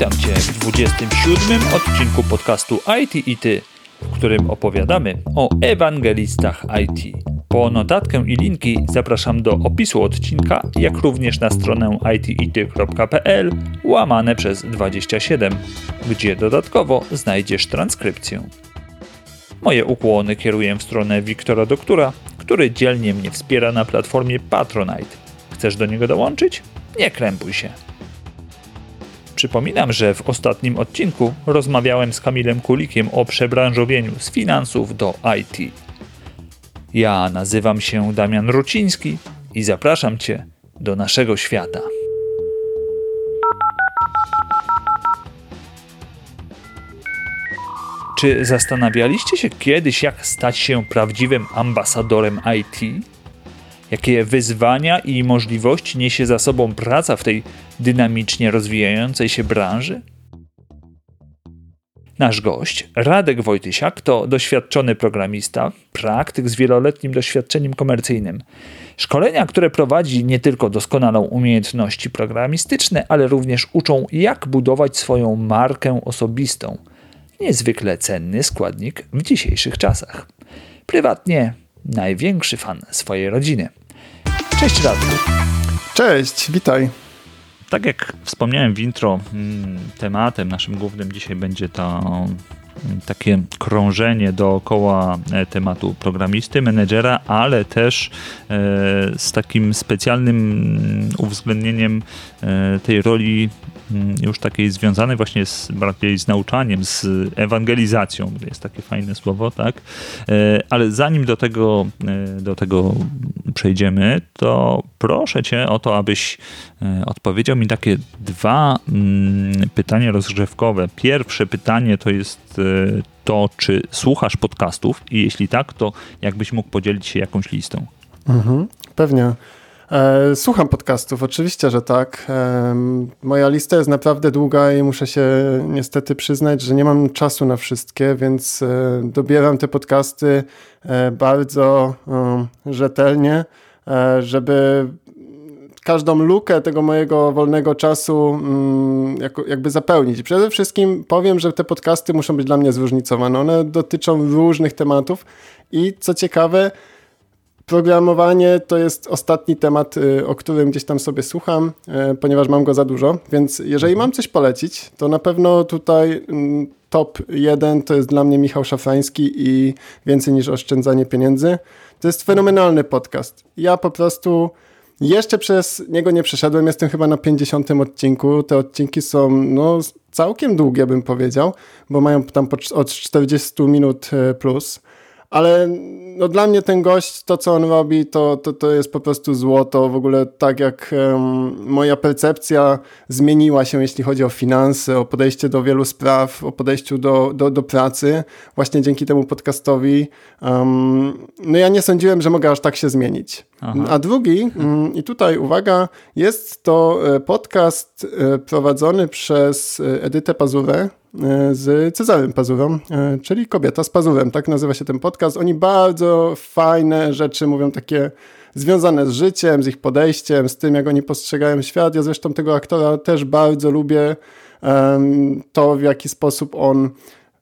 Witam Cię w 27 odcinku podcastu IT i Ty, w którym opowiadamy o ewangelistach IT. Po notatkę i linki zapraszam do opisu odcinka, jak również na stronę itity.pl łamane przez 27, gdzie dodatkowo znajdziesz transkrypcję. Moje ukłony kieruję w stronę Wiktora Doktora, który dzielnie mnie wspiera na platformie Patronite. Chcesz do niego dołączyć? Nie krępuj się. Przypominam, że w ostatnim odcinku rozmawiałem z Kamilem Kulikiem o przebranżowieniu z finansów do IT. Ja nazywam się Damian Ruciński i zapraszam Cię do naszego świata. Czy zastanawialiście się kiedyś, jak stać się prawdziwym ambasadorem IT? Jakie wyzwania i możliwości niesie za sobą praca w tej dynamicznie rozwijającej się branży? Nasz gość, Radek Wojtysiak, to doświadczony programista, praktyk z wieloletnim doświadczeniem komercyjnym. Szkolenia, które prowadzi, nie tylko doskonalą umiejętności programistyczne, ale również uczą, jak budować swoją markę osobistą. Niezwykle cenny składnik w dzisiejszych czasach. Prywatnie największy fan swojej rodziny. Cześć Radku. Cześć, witaj. Tak jak wspomniałem w intro, mm, tematem naszym głównym dzisiaj będzie to mm, takie krążenie dookoła e, tematu programisty, menedżera, ale też e, z takim specjalnym mm, uwzględnieniem e, tej roli już takiej związanej właśnie z, bardziej z nauczaniem, z ewangelizacją, jest takie fajne słowo, tak? Ale zanim do tego, do tego przejdziemy, to proszę cię o to, abyś odpowiedział mi takie dwa pytania rozgrzewkowe. Pierwsze pytanie to jest to, czy słuchasz podcastów i jeśli tak, to jakbyś mógł podzielić się jakąś listą? Mhm, pewnie. E, słucham podcastów, oczywiście, że tak. E, moja lista jest naprawdę długa i muszę się niestety przyznać, że nie mam czasu na wszystkie, więc e, dobieram te podcasty bardzo rzetelnie, żeby każdą lukę tego mojego wolnego czasu mm, jakby zapełnić. Przede wszystkim powiem, że te podcasty muszą być dla mnie zróżnicowane. One dotyczą różnych tematów i co ciekawe, programowanie to jest ostatni temat, y, o którym gdzieś tam sobie słucham, y, ponieważ mam go za dużo, więc jeżeli mam coś polecić, to na pewno tutaj mm, top jeden to jest dla mnie Michał Szafrański i Więcej niż oszczędzanie pieniędzy. To jest fenomenalny podcast. Ja po prostu jeszcze przez niego nie przeszedłem, jestem chyba na 50 odcinku. Te odcinki są no, całkiem długie, bym powiedział, bo mają tam od 40 minut e, plus ale no dla mnie ten gość, to co on robi, to, to, to jest po prostu złoto. W ogóle tak jak um, moja percepcja zmieniła się, jeśli chodzi o finanse, o podejście do wielu spraw, o podejściu do, do, do pracy, właśnie dzięki temu podcastowi. Um, no ja nie sądziłem, że mogę aż tak się zmienić. Aha. A drugi, um, i tutaj uwaga, jest to e, podcast e, prowadzony przez e, Edytę Pazurę, z Cezarym Pazurą, czyli Kobieta z Pazurem, tak nazywa się ten podcast. Oni bardzo fajne rzeczy mówią, takie związane z życiem, z ich podejściem, z tym, jak oni postrzegają świat. Ja zresztą tego aktora też bardzo lubię. To, w jaki sposób on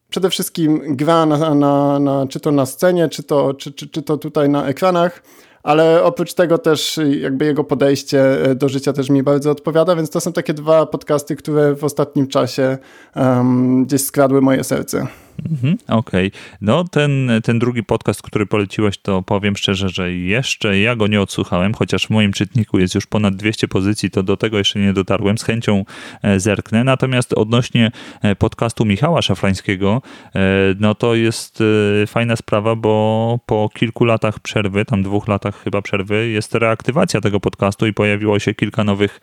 przede wszystkim gra na, na, na czy to na scenie, czy to, czy, czy, czy to tutaj na ekranach ale oprócz tego też jakby jego podejście e, do życia też mi bardzo odpowiada, więc to są takie dwa podcasty, które w ostatnim czasie um, gdzieś skradły moje serce. Mhm, Okej. Okay. No ten, ten drugi podcast, który poleciłeś, to powiem szczerze, że jeszcze ja go nie odsłuchałem, chociaż w moim czytniku jest już ponad 200 pozycji, to do tego jeszcze nie dotarłem. Z chęcią e, zerknę. Natomiast odnośnie e, podcastu Michała Szafrańskiego, e, no to jest fajna sprawa, bo po kilku latach przerwy, tam dwóch latach chyba przerwy, jest reaktywacja tego podcastu i pojawiło się kilka nowych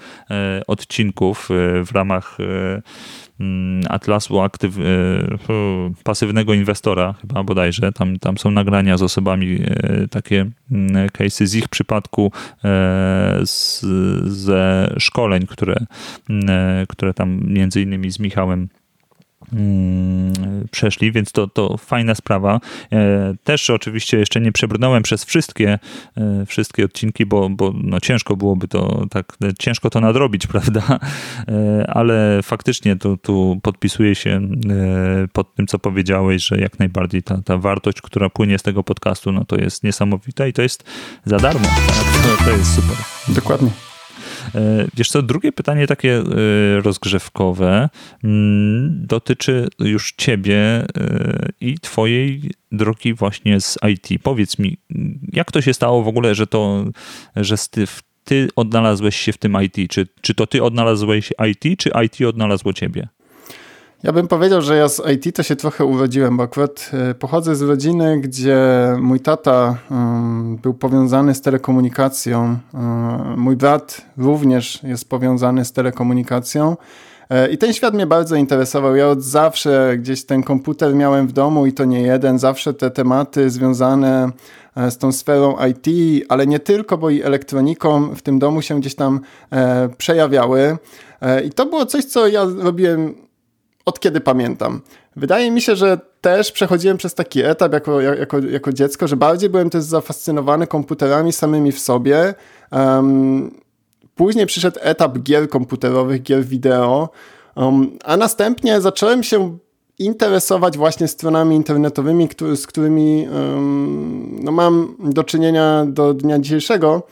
odcinków w ramach Atlasu aktyw, e, pasywnego inwestora, chyba bodajże. Tam, tam są nagrania z osobami, e, takie mm, case'y z ich przypadku e, z, ze szkoleń, które, mm, które tam między innymi z Michałem Mm, przeszli, więc to, to fajna sprawa. E, też oczywiście jeszcze nie przebrnąłem przez wszystkie, e, wszystkie odcinki, bo, bo no ciężko byłoby to tak, ciężko to nadrobić, prawda? E, ale faktycznie tu, tu podpisuję się pod tym, co powiedziałeś, że jak najbardziej ta, ta wartość, która płynie z tego podcastu, no to jest niesamowita i to jest za darmo. To, to jest super. Dokładnie. E, wiesz co, drugie pytanie takie e, rozgrzewkowe mm, dotyczy już ciebie e, i twojej drogi właśnie z IT. Powiedz mi, jak to się stało w ogóle, że to, że ty, ty odnalazłeś się w tym IT? Czy, czy to ty odnalazłeś IT, czy IT odnalazło ciebie? Ja bym powiedział, że ja z IT to się trochę urodziłem, bo akurat e, pochodzę z rodziny, gdzie mój tata um, był powiązany z telekomunikacją. Um, mój brat również jest powiązany z telekomunikacją. E, I ten świat mnie bardzo interesował. Ja od zawsze gdzieś ten komputer miałem w domu i to nie jeden. Zawsze te tematy związane z tą sferą IT, ale nie tylko, bo i elektroniką w tym domu się gdzieś tam e, przejawiały. E, I to było coś, co ja robiłem od kiedy pamiętam. Wydaje mi się, że też przechodziłem przez taki etap jako, jako, jako dziecko, że bardziej byłem też zafascynowany komputerami samymi w sobie. Um, później przyszedł etap gier komputerowych, gier wideo, um, a następnie zacząłem się interesować właśnie stronami internetowymi, który, z którymi um, no mam do czynienia do dnia dzisiejszego.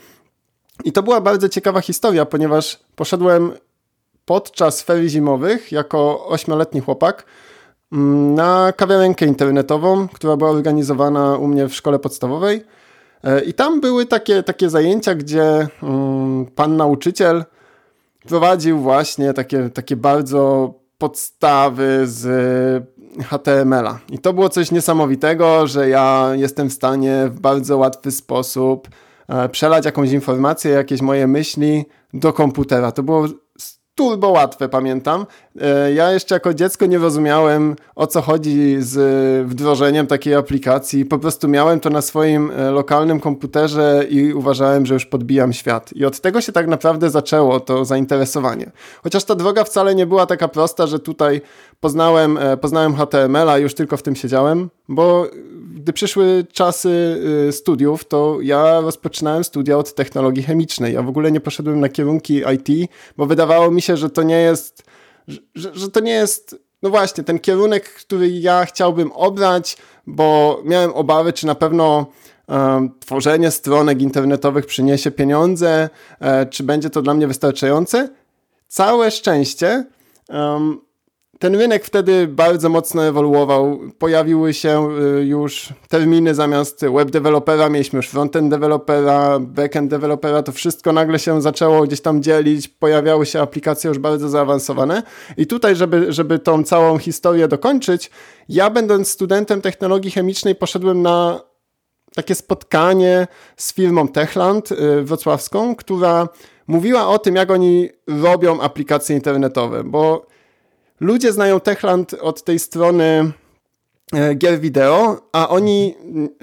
I to była bardzo ciekawa historia, ponieważ poszedłem podczas ferii zimowych jako ośmioletni chłopak mm, na kawiarenkę internetową, która była organizowana u mnie w szkole podstawowej. E, I tam były takie, takie zajęcia, gdzie mm, pan nauczyciel prowadził właśnie takie, takie bardzo podstawy z HTML-a. I to było coś niesamowitego, że ja jestem w stanie w bardzo łatwy sposób e, przelać jakąś informację, jakieś moje myśli do komputera. To było turbo łatwe, pamiętam. E, ja jeszcze jako dziecko nie rozumiałem o co chodzi z wdrożeniem takiej aplikacji. Po prostu miałem to na swoim e, lokalnym komputerze i uważałem, że już podbijam świat. I od tego się tak naprawdę zaczęło to zainteresowanie. Chociaż ta droga wcale nie była taka prosta, że tutaj poznałem, e, poznałem HTML-a i już tylko w tym siedziałem, bo gdy przyszły czasy studiów, to ja rozpoczynałem studia od technologii chemicznej. Ja w ogóle nie poszedłem na kierunki IT, bo wydawało mi się, że to nie jest, że, że to nie jest, no właśnie, ten kierunek, który ja chciałbym obrać, bo miałem obawy, czy na pewno um, tworzenie stronek internetowych przyniesie pieniądze, um, czy będzie to dla mnie wystarczające. Całe szczęście ten rynek wtedy bardzo mocno ewoluował. Pojawiły się y, już terminy zamiast web developera, mieliśmy już frontend developera, backend developera, to wszystko nagle się zaczęło gdzieś tam dzielić, pojawiały się aplikacje już bardzo zaawansowane. I tutaj, żeby, żeby tą całą historię dokończyć, ja będąc studentem technologii chemicznej poszedłem na takie spotkanie z firmą Techland y, wrocławską, która mówiła o tym, jak oni robią aplikacje internetowe, bo ludzie znają Techland od tej strony e, gier wideo, a oni,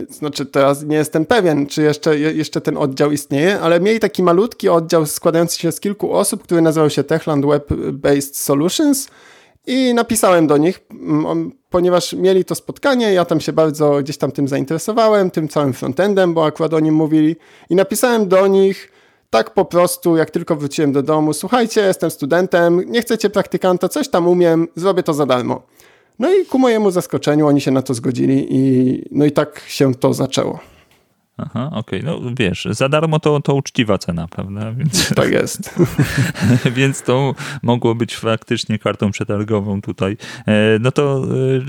znaczy teraz nie jestem pewien, czy jeszcze, jeszcze ten oddział istnieje, ale mieli taki malutki oddział składający się z kilku osób, który nazywał się Techland Web-Based Solutions i napisałem do nich, ponieważ mieli to spotkanie, ja tam się bardzo gdzieś tam tym zainteresowałem, tym całym frontendem, bo akurat o nim mówili i napisałem do nich, tak po prostu, jak tylko wróciłem do domu, słuchajcie, jestem studentem, nie chcecie praktykanta, coś tam umiem, zrobię to za darmo. No i ku mojemu zaskoczeniu oni się na to zgodzili i no i tak się to zaczęło. Aha, okej. Okay. No wiesz, za darmo to, to uczciwa cena, prawda? Więc, tak jest. więc to mogło być faktycznie kartą przetargową tutaj. E, no to,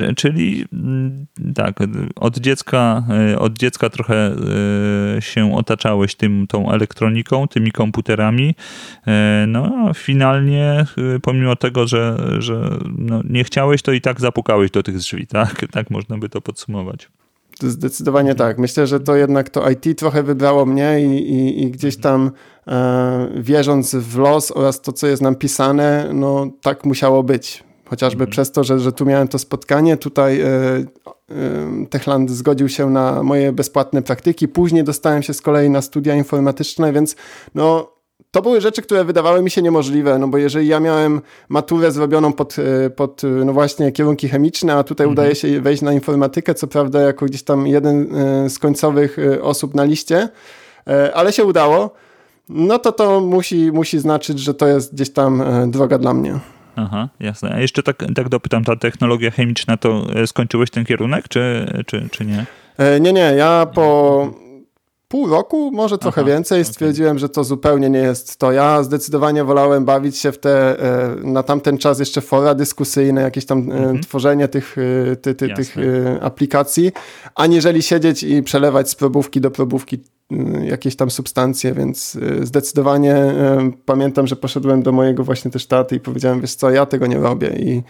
e, czyli mm, tak, od dziecka, e, od dziecka trochę się otaczałeś tym, tą elektroniką, tymi komputerami. No a finalnie, pomimo tego, że, że no, nie chciałeś, to i tak zapukałeś do tych drzwi, tak? Tak można by to podsumować. Zdecydowanie tak. Myślę, że to jednak to IT trochę wybrało mnie i, i, i gdzieś tam e, wierząc w los oraz to, co jest nam pisane, no tak musiało być. Chociażby mhm. przez to, że, że tu miałem to spotkanie, tutaj e, e, Techland zgodził się na moje bezpłatne praktyki. Później dostałem się z kolei na studia informatyczne, więc no to były rzeczy, które wydawały mi się niemożliwe, no bo jeżeli ja miałem maturę zrobioną pod, e, pod no właśnie kierunki chemiczne, a tutaj mhm. udaje się wejść na informatykę, co prawda jako gdzieś tam jeden e, z końcowych osób na liście, ale się udało, no to to musi, musi znaczyć, że to jest gdzieś tam droga dla mnie. Aha, jasne. A jeszcze tak, tak dopytam, ta technologia chemiczna, to skończyłeś ten kierunek, czy, czy, czy nie? Nie, nie, ja po pół roku, może trochę Aha, więcej, stwierdziłem, okay. że to zupełnie nie jest to. Ja zdecydowanie wolałem bawić się w te, e, na tamten czas jeszcze fora dyskusyjne, jakieś tam mm -hmm. tworzenie tych, e, ty, ty, tych aplikacji, aniżeli siedzieć i przelewać z probówki do probówki jakieś tam substancje, więc y, zdecydowanie y, pamiętam, że poszedłem do mojego właśnie też taty i powiedziałem, wiesz co, ja tego nie robię i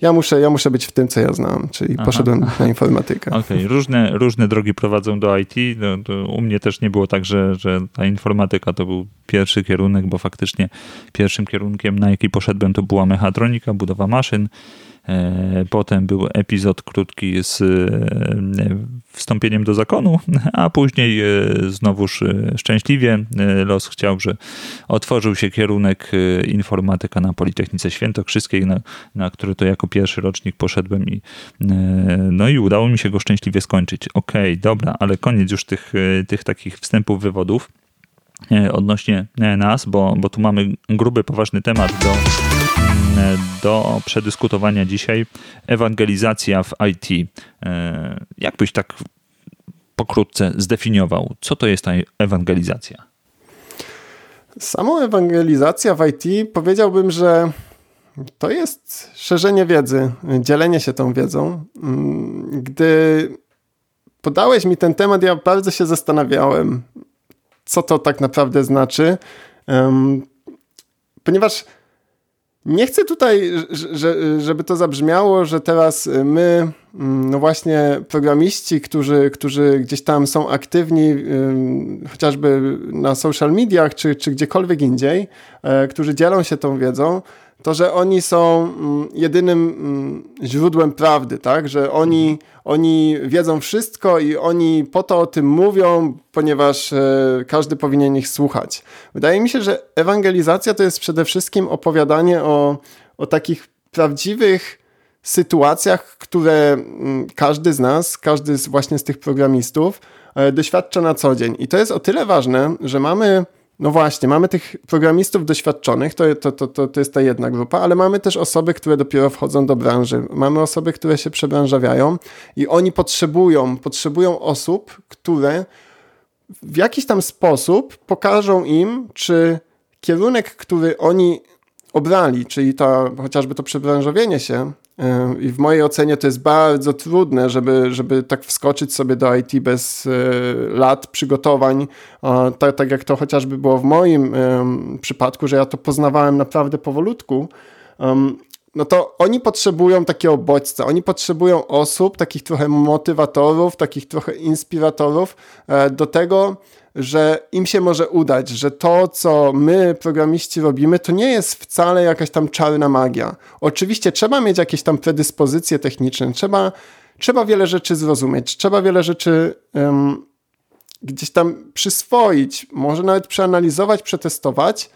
ja muszę, ja muszę być w tym, co ja znam, czyli Aha. poszedłem na informatykę. Okej, okay. różne, różne drogi prowadzą do IT. No, u mnie też nie było tak, że, że ta informatyka to był pierwszy kierunek, bo faktycznie pierwszym kierunkiem, na jaki poszedłem, to była mechatronika, budowa maszyn. E, potem był epizod krótki z e, wstąpieniem do zakonu, a później e, znowuż szczęśliwie los chciał, że otworzył się kierunek informatyka na Politechnice Świętokrzyskiej, na, na który to jako pierwszy rocznik poszedłem i no i udało mi się go szczęśliwie skończyć. Okej, okay, dobra, ale koniec już tych, tych takich wstępów, wywodów odnośnie nas, bo, bo tu mamy gruby, poważny temat do do przedyskutowania dzisiaj ewangelizacja w IT. E, jak byś tak pokrótce zdefiniował, co to jest ta ewangelizacja? Samą ewangelizacja w IT powiedziałbym, że to jest szerzenie wiedzy, dzielenie się tą wiedzą. Mm, gdy podałeś mi ten temat, ja bardzo się zastanawiałem, co to tak naprawdę znaczy, ponieważ nie chcę tutaj, żeby to zabrzmiało, że teraz my, mm, no właśnie programiści, którzy, którzy gdzieś tam są aktywni, chociażby na social mediach czy, czy gdziekolwiek indziej, e, którzy dzielą się tą wiedzą, to, że oni są mm, jedynym mm, źródłem prawdy, tak? Że oni, oni wiedzą wszystko i oni po to o tym mówią, ponieważ e, każdy powinien ich słuchać. Wydaje mi się, że ewangelizacja to jest przede wszystkim opowiadanie o, o takich prawdziwych sytuacjach, które mm, każdy z nas, każdy z właśnie z tych programistów e, doświadcza na co dzień. I to jest o tyle ważne, że mamy no właśnie, mamy tych programistów doświadczonych, to, to, to, to, jest ta jedna grupa, ale mamy też osoby, które dopiero wchodzą do branży. Mamy osoby, które się przebranżawiają i oni potrzebują, potrzebują osób, które w jakiś tam sposób pokażą im, czy kierunek, który oni obrali, czyli to, chociażby to przebranżowienie się, i w mojej ocenie to jest bardzo trudne, żeby, żeby tak wskoczyć sobie do IT bez e, lat przygotowań, tak, tak jak to chociażby było w moim przypadku, że ja to poznawałem naprawdę powolutku. No to oni potrzebują takiego bodźca, oni potrzebują osób, takich trochę motywatorów, takich trochę inspiratorów e, do tego, że im się może udać, że to, co my, programiści, robimy, to nie jest wcale jakaś tam czarna magia. Oczywiście trzeba mieć jakieś tam predyspozycje techniczne, trzeba, trzeba wiele rzeczy zrozumieć, trzeba wiele rzeczy um, gdzieś tam przyswoić, może nawet przeanalizować, przetestować,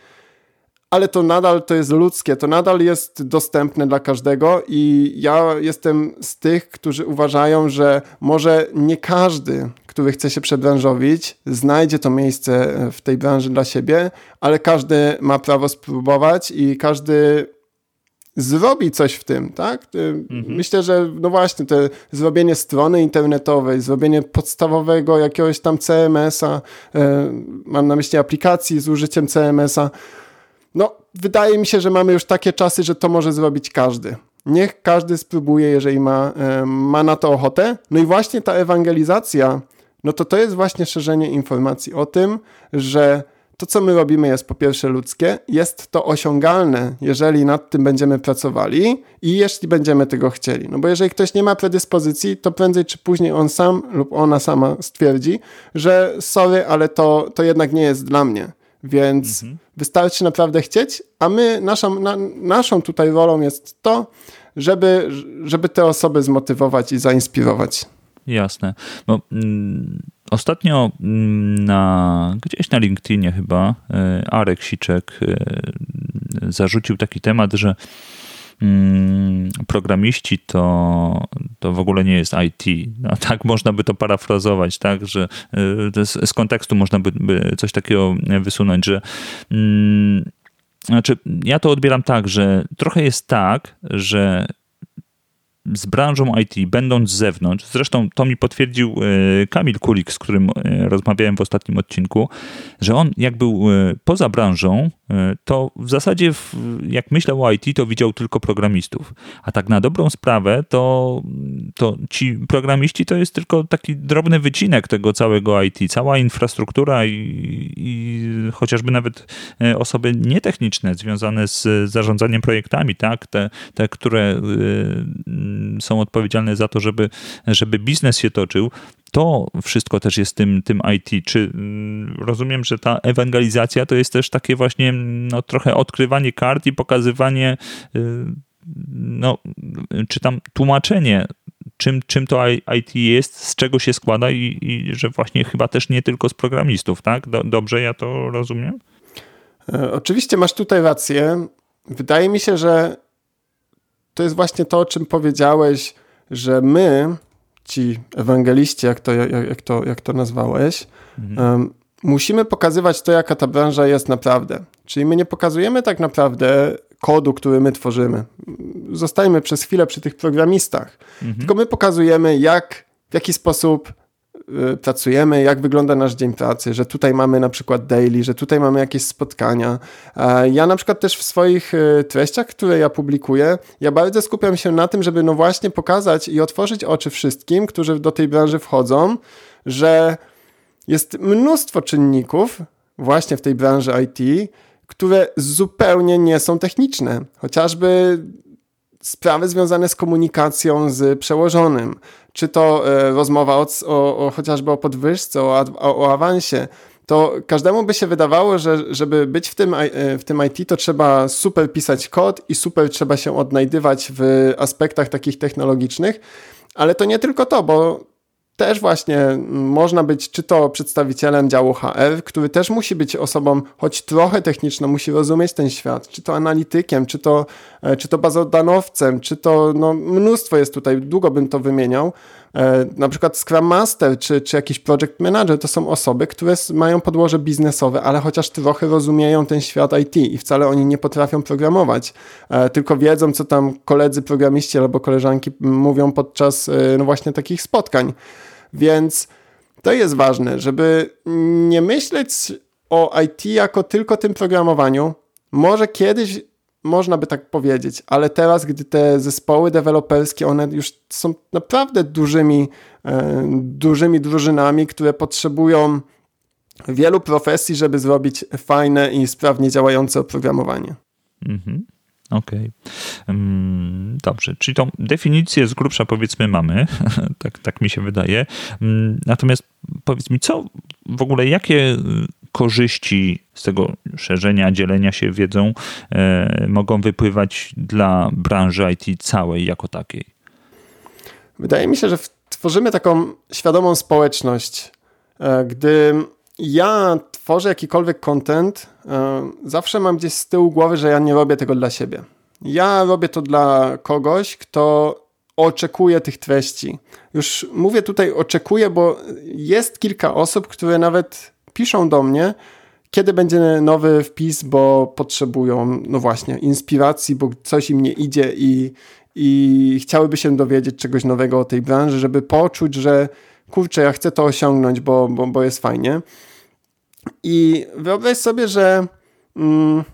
ale to nadal to jest ludzkie, to nadal jest dostępne dla każdego i ja jestem z tych, którzy uważają, że może nie każdy, który chce się przebranżowić, znajdzie to miejsce w tej branży dla siebie, ale każdy ma prawo spróbować i każdy zrobi coś w tym, tak? Mhm. Myślę, że no właśnie, to zrobienie strony internetowej, zrobienie podstawowego jakiegoś tam CMS-a, e, mam na myśli aplikacji z użyciem CMS-a, no, wydaje mi się, że mamy już takie czasy, że to może zrobić każdy. Niech każdy spróbuje, jeżeli ma, e, ma na to ochotę. No i właśnie ta ewangelizacja, no to to jest właśnie szerzenie informacji o tym, że to, co my robimy, jest po pierwsze ludzkie, jest to osiągalne, jeżeli nad tym będziemy pracowali i jeśli będziemy tego chcieli. No bo jeżeli ktoś nie ma predyspozycji, to prędzej czy później on sam lub ona sama stwierdzi, że sorry, ale to, to jednak nie jest dla mnie. Więc mhm. wystarczy naprawdę chcieć, a my, naszą, na, naszą tutaj rolą jest to, żeby, żeby te osoby zmotywować i zainspirować. Jasne. No, mm, ostatnio mm, na, gdzieś na LinkedInie chyba Arek Siczek zarzucił taki temat, że Mm, programiści to, to w ogóle nie jest IT. No, tak można by to parafrazować, tak, że z, z kontekstu można by, by, coś takiego wysunąć, że mm, znaczy, ja to odbieram tak, że trochę jest tak, że z branżą IT, będąc z zewnątrz, zresztą to mi potwierdził e, Kamil Kulik, z którym e, rozmawiałem w ostatnim odcinku, że on jak był e, poza branżą, to w zasadzie jak myślał o IT, to widział tylko programistów. A tak na dobrą sprawę, to, to ci programiści to jest tylko taki drobny wycinek tego całego IT. Cała infrastruktura i, i chociażby nawet osoby nietechniczne związane z zarządzaniem projektami, tak, te, te które są odpowiedzialne za to, żeby, żeby biznes się toczył, to wszystko też jest tym, tym IT. Czy mm, rozumiem, że ta ewangelizacja to jest też takie właśnie no, trochę odkrywanie kart i pokazywanie, y, no, czy tam tłumaczenie czym, czym to IT jest, z czego się składa i, i, że właśnie chyba też nie tylko z programistów, tak? Dobrze ja to rozumiem? E, oczywiście masz tutaj rację. Wydaje mi się, że to jest właśnie to, o czym powiedziałeś, że my, ci ewangeliści, jak to, jak, to, jak to nazwałeś, mhm. um, musimy pokazywać to, jaka ta branża jest naprawdę. Czyli my nie pokazujemy tak naprawdę kodu, który my tworzymy. Zostajmy przez chwilę przy tych programistach. Mhm. Tylko my pokazujemy, jak, w jaki sposób pracujemy, jak wygląda nasz dzień pracy, że tutaj mamy na przykład daily, że tutaj mamy jakieś spotkania. Ja na przykład też w swoich y, treściach, które ja publikuję, ja bardzo skupiam się na tym, żeby no właśnie pokazać i otworzyć oczy wszystkim, którzy do tej branży wchodzą, że jest mnóstwo czynników właśnie w tej branży IT, które zupełnie nie są techniczne. Chociażby sprawy związane z komunikacją z przełożonym, czy to e, rozmowa o, o, o, chociażby o podwyżce, o, o, awansie, to każdemu by się wydawało, że żeby być w tym, e, w tym IT, to trzeba super pisać kod i super trzeba się odnajdywać w aspektach takich technologicznych, ale to nie tylko to, bo też właśnie można być czy to przedstawicielem działu HR, który też musi być osobą choć trochę techniczną, musi rozumieć ten świat, czy to analitykiem, czy to, e, czy to bazodanowcem, czy to no, mnóstwo jest tutaj, długo bym to wymieniał. E, na przykład Scrum Master czy, czy jakiś Project Manager to są osoby, które mają podłoże biznesowe, ale chociaż trochę rozumieją ten świat IT i wcale oni nie potrafią programować, e, tylko wiedzą, co tam koledzy programiści albo koleżanki mówią podczas no właśnie takich spotkań. Więc to jest ważne, żeby nie myśleć o IT jako tylko tym programowaniu. Może kiedyś można by tak powiedzieć, ale teraz, gdy te zespoły deweloperskie, one już są naprawdę dużymi, e, dużymi drużynami, które potrzebują wielu profesji, żeby zrobić fajne i sprawnie działające oprogramowanie. Mhm. Okej. Okay. Dobrze, czyli tą definicję z grubsza powiedzmy mamy, tak, tak mi się wydaje. Natomiast powiedz mi, co w ogóle, jakie korzyści z tego szerzenia, dzielenia się wiedzą e, mogą wypływać dla branży IT całej jako takiej? Wydaje mi się, że tworzymy taką świadomą społeczność. E, gdy ja tworzę jakikolwiek content, e, zawsze mam gdzieś z tyłu głowy, że ja nie robię tego dla siebie. Ja robię to dla kogoś, kto oczekuje tych treści. Już mówię tutaj oczekuje, bo jest kilka osób, które nawet piszą do mnie, kiedy będzie nowy wpis, bo potrzebują, no właśnie, inspiracji, bo coś im nie idzie i, i chciałyby się dowiedzieć czegoś nowego o tej branży, żeby poczuć, że kurczę, ja chcę to osiągnąć, bo, bo, bo jest fajnie. I wyobraź sobie, że mm,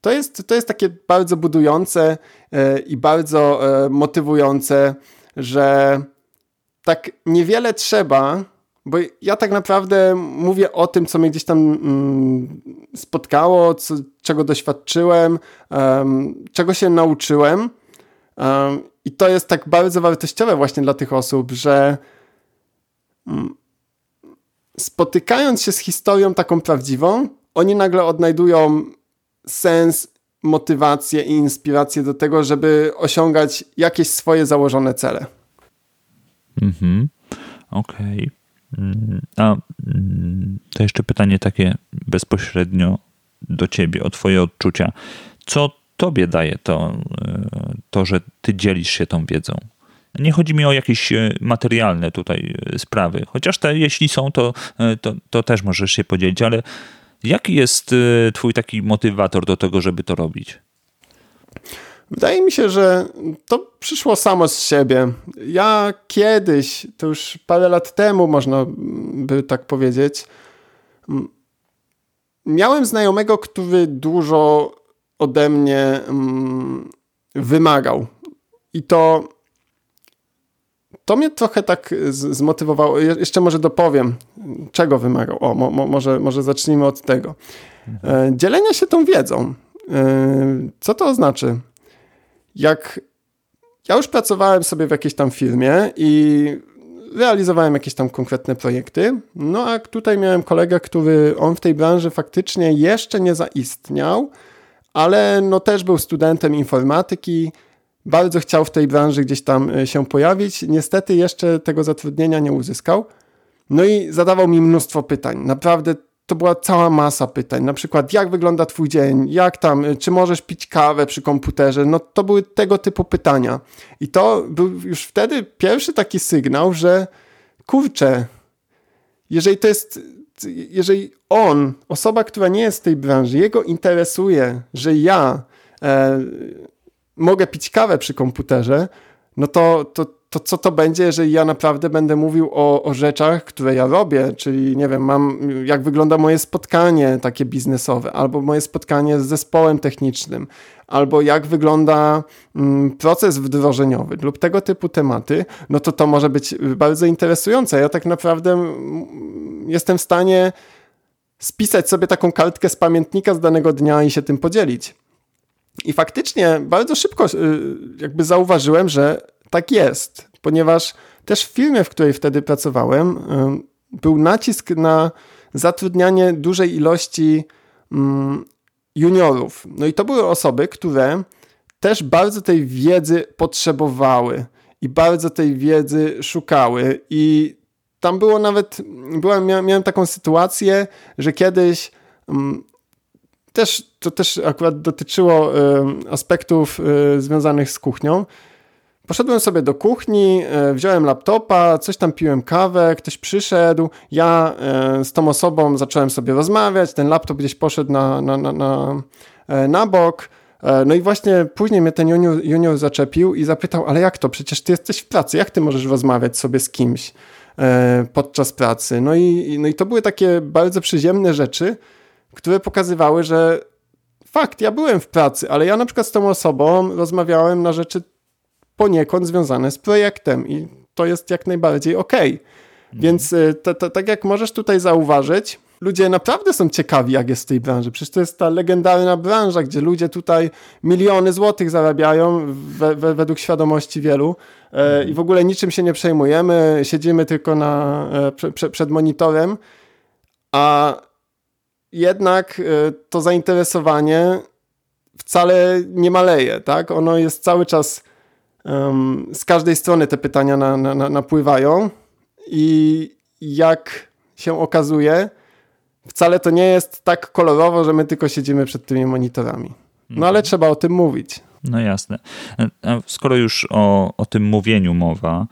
to, jest, to jest takie bardzo budujące e, i bardzo e, motywujące, że tak niewiele trzeba, bo ja tak naprawdę mówię o tym, co mnie gdzieś tam mm, spotkało, co, czego doświadczyłem, um, czego się nauczyłem. Um, I to jest tak bardzo wartościowe właśnie dla tych osób, że um, spotykając się z historią taką prawdziwą, oni nagle odnajdują sens, motywację i inspirację do tego, żeby osiągać jakieś swoje założone cele. Mhm, okej. Okay. A mm, to jeszcze pytanie takie bezpośrednio do ciebie, o twoje odczucia. Co tobie daje to, e, to, że ty dzielisz się tą wiedzą? Nie chodzi mi o jakieś e, materialne tutaj e, sprawy, chociaż te, jeśli są, to, to, to też możesz się podzielić, ale jaki jest twój taki motywator do tego, żeby to robić? Wydaje mi się, że to przyszło samo z siebie. Ja kiedyś, to już parę lat temu, można by tak powiedzieć, miałem znajomego, który dużo ode mnie wymagał. I to, to mnie trochę tak zmotywowało. Jeszcze może dopowiem, czego wymagał. O, mo, może, może zacznijmy od tego. E, dzielenia się tą wiedzą. E, co to oznacza? Jak ja już pracowałem sobie w jakiejś tam firmie i realizowałem jakieś tam konkretne projekty, no a tutaj miałem kolegę, który on w tej branży faktycznie jeszcze nie zaistniał, ale no też był studentem informatyki, bardzo chciał w tej branży gdzieś tam e, się pojawić. Niestety jeszcze tego zatrudnienia nie uzyskał. No i zadawał mi mnóstwo pytań. Naprawdę to była cała masa pytań. Na przykład, jak wygląda Twój dzień, jak tam, czy możesz pić kawę przy komputerze? No to były tego typu pytania. I to był już wtedy pierwszy taki sygnał, że kurczę, jeżeli to jest, jeżeli on, osoba, która nie jest z tej branży, jego interesuje, że ja e, mogę pić kawę przy komputerze, no to, to, to co to będzie, jeżeli ja naprawdę będę mówił o, o rzeczach, które ja robię, czyli nie wiem, mam, jak wygląda moje spotkanie takie biznesowe, albo moje spotkanie z zespołem technicznym, albo jak wygląda mm, proces wdrożeniowy lub tego typu tematy, no to to może być bardzo interesujące. Ja tak naprawdę mm, jestem w stanie spisać sobie taką kartkę z pamiętnika z danego dnia i się tym podzielić. I faktycznie bardzo szybko y, jakby zauważyłem, że tak jest, ponieważ też w firmie, w której wtedy pracowałem, był nacisk na zatrudnianie dużej ilości juniorów. No i to były osoby, które też bardzo tej wiedzy potrzebowały i bardzo tej wiedzy szukały. I tam było nawet, byłem, miałem taką sytuację, że kiedyś też, to też akurat dotyczyło aspektów e, związanych z kuchnią. Poszedłem sobie do kuchni, e, wziąłem laptopa, coś tam piłem kawę, ktoś przyszedł, ja e, z tą osobą zacząłem sobie rozmawiać, ten laptop gdzieś poszedł na, na, na, na, e, na bok. No i właśnie później mnie ten junior, junior zaczepił i zapytał, ale jak to? Przecież ty jesteś w pracy, jak ty możesz rozmawiać sobie z kimś podczas pracy? No i, no i to były takie bardzo przyziemne rzeczy, które pokazywały, że fakt, ja byłem w pracy, ale ja na przykład z tą osobą rozmawiałem na rzeczy poniekąd związane z projektem i to jest jak najbardziej ok. Mhm. Więc y, to, to, tak jak możesz tutaj zauważyć, ludzie naprawdę są ciekawi, jak jest w tej branży. Przecież to jest ta legendarna branża, gdzie ludzie tutaj miliony złotych zarabiają we, we, według świadomości wielu e, mhm. i w ogóle niczym się nie przejmujemy, siedzimy tylko na, e, prze, prze, przed monitorem, a jednak e, to zainteresowanie wcale nie maleje, tak? Ono jest cały czas z każdej strony te pytania na, na, napływają i jak się okazuje, wcale to nie jest tak kolorowo, że my tylko siedzimy przed tymi monitorami. No ale mhm. trzeba o tym mówić. No jasne. Skoro już o, o tym mówieniu mowa,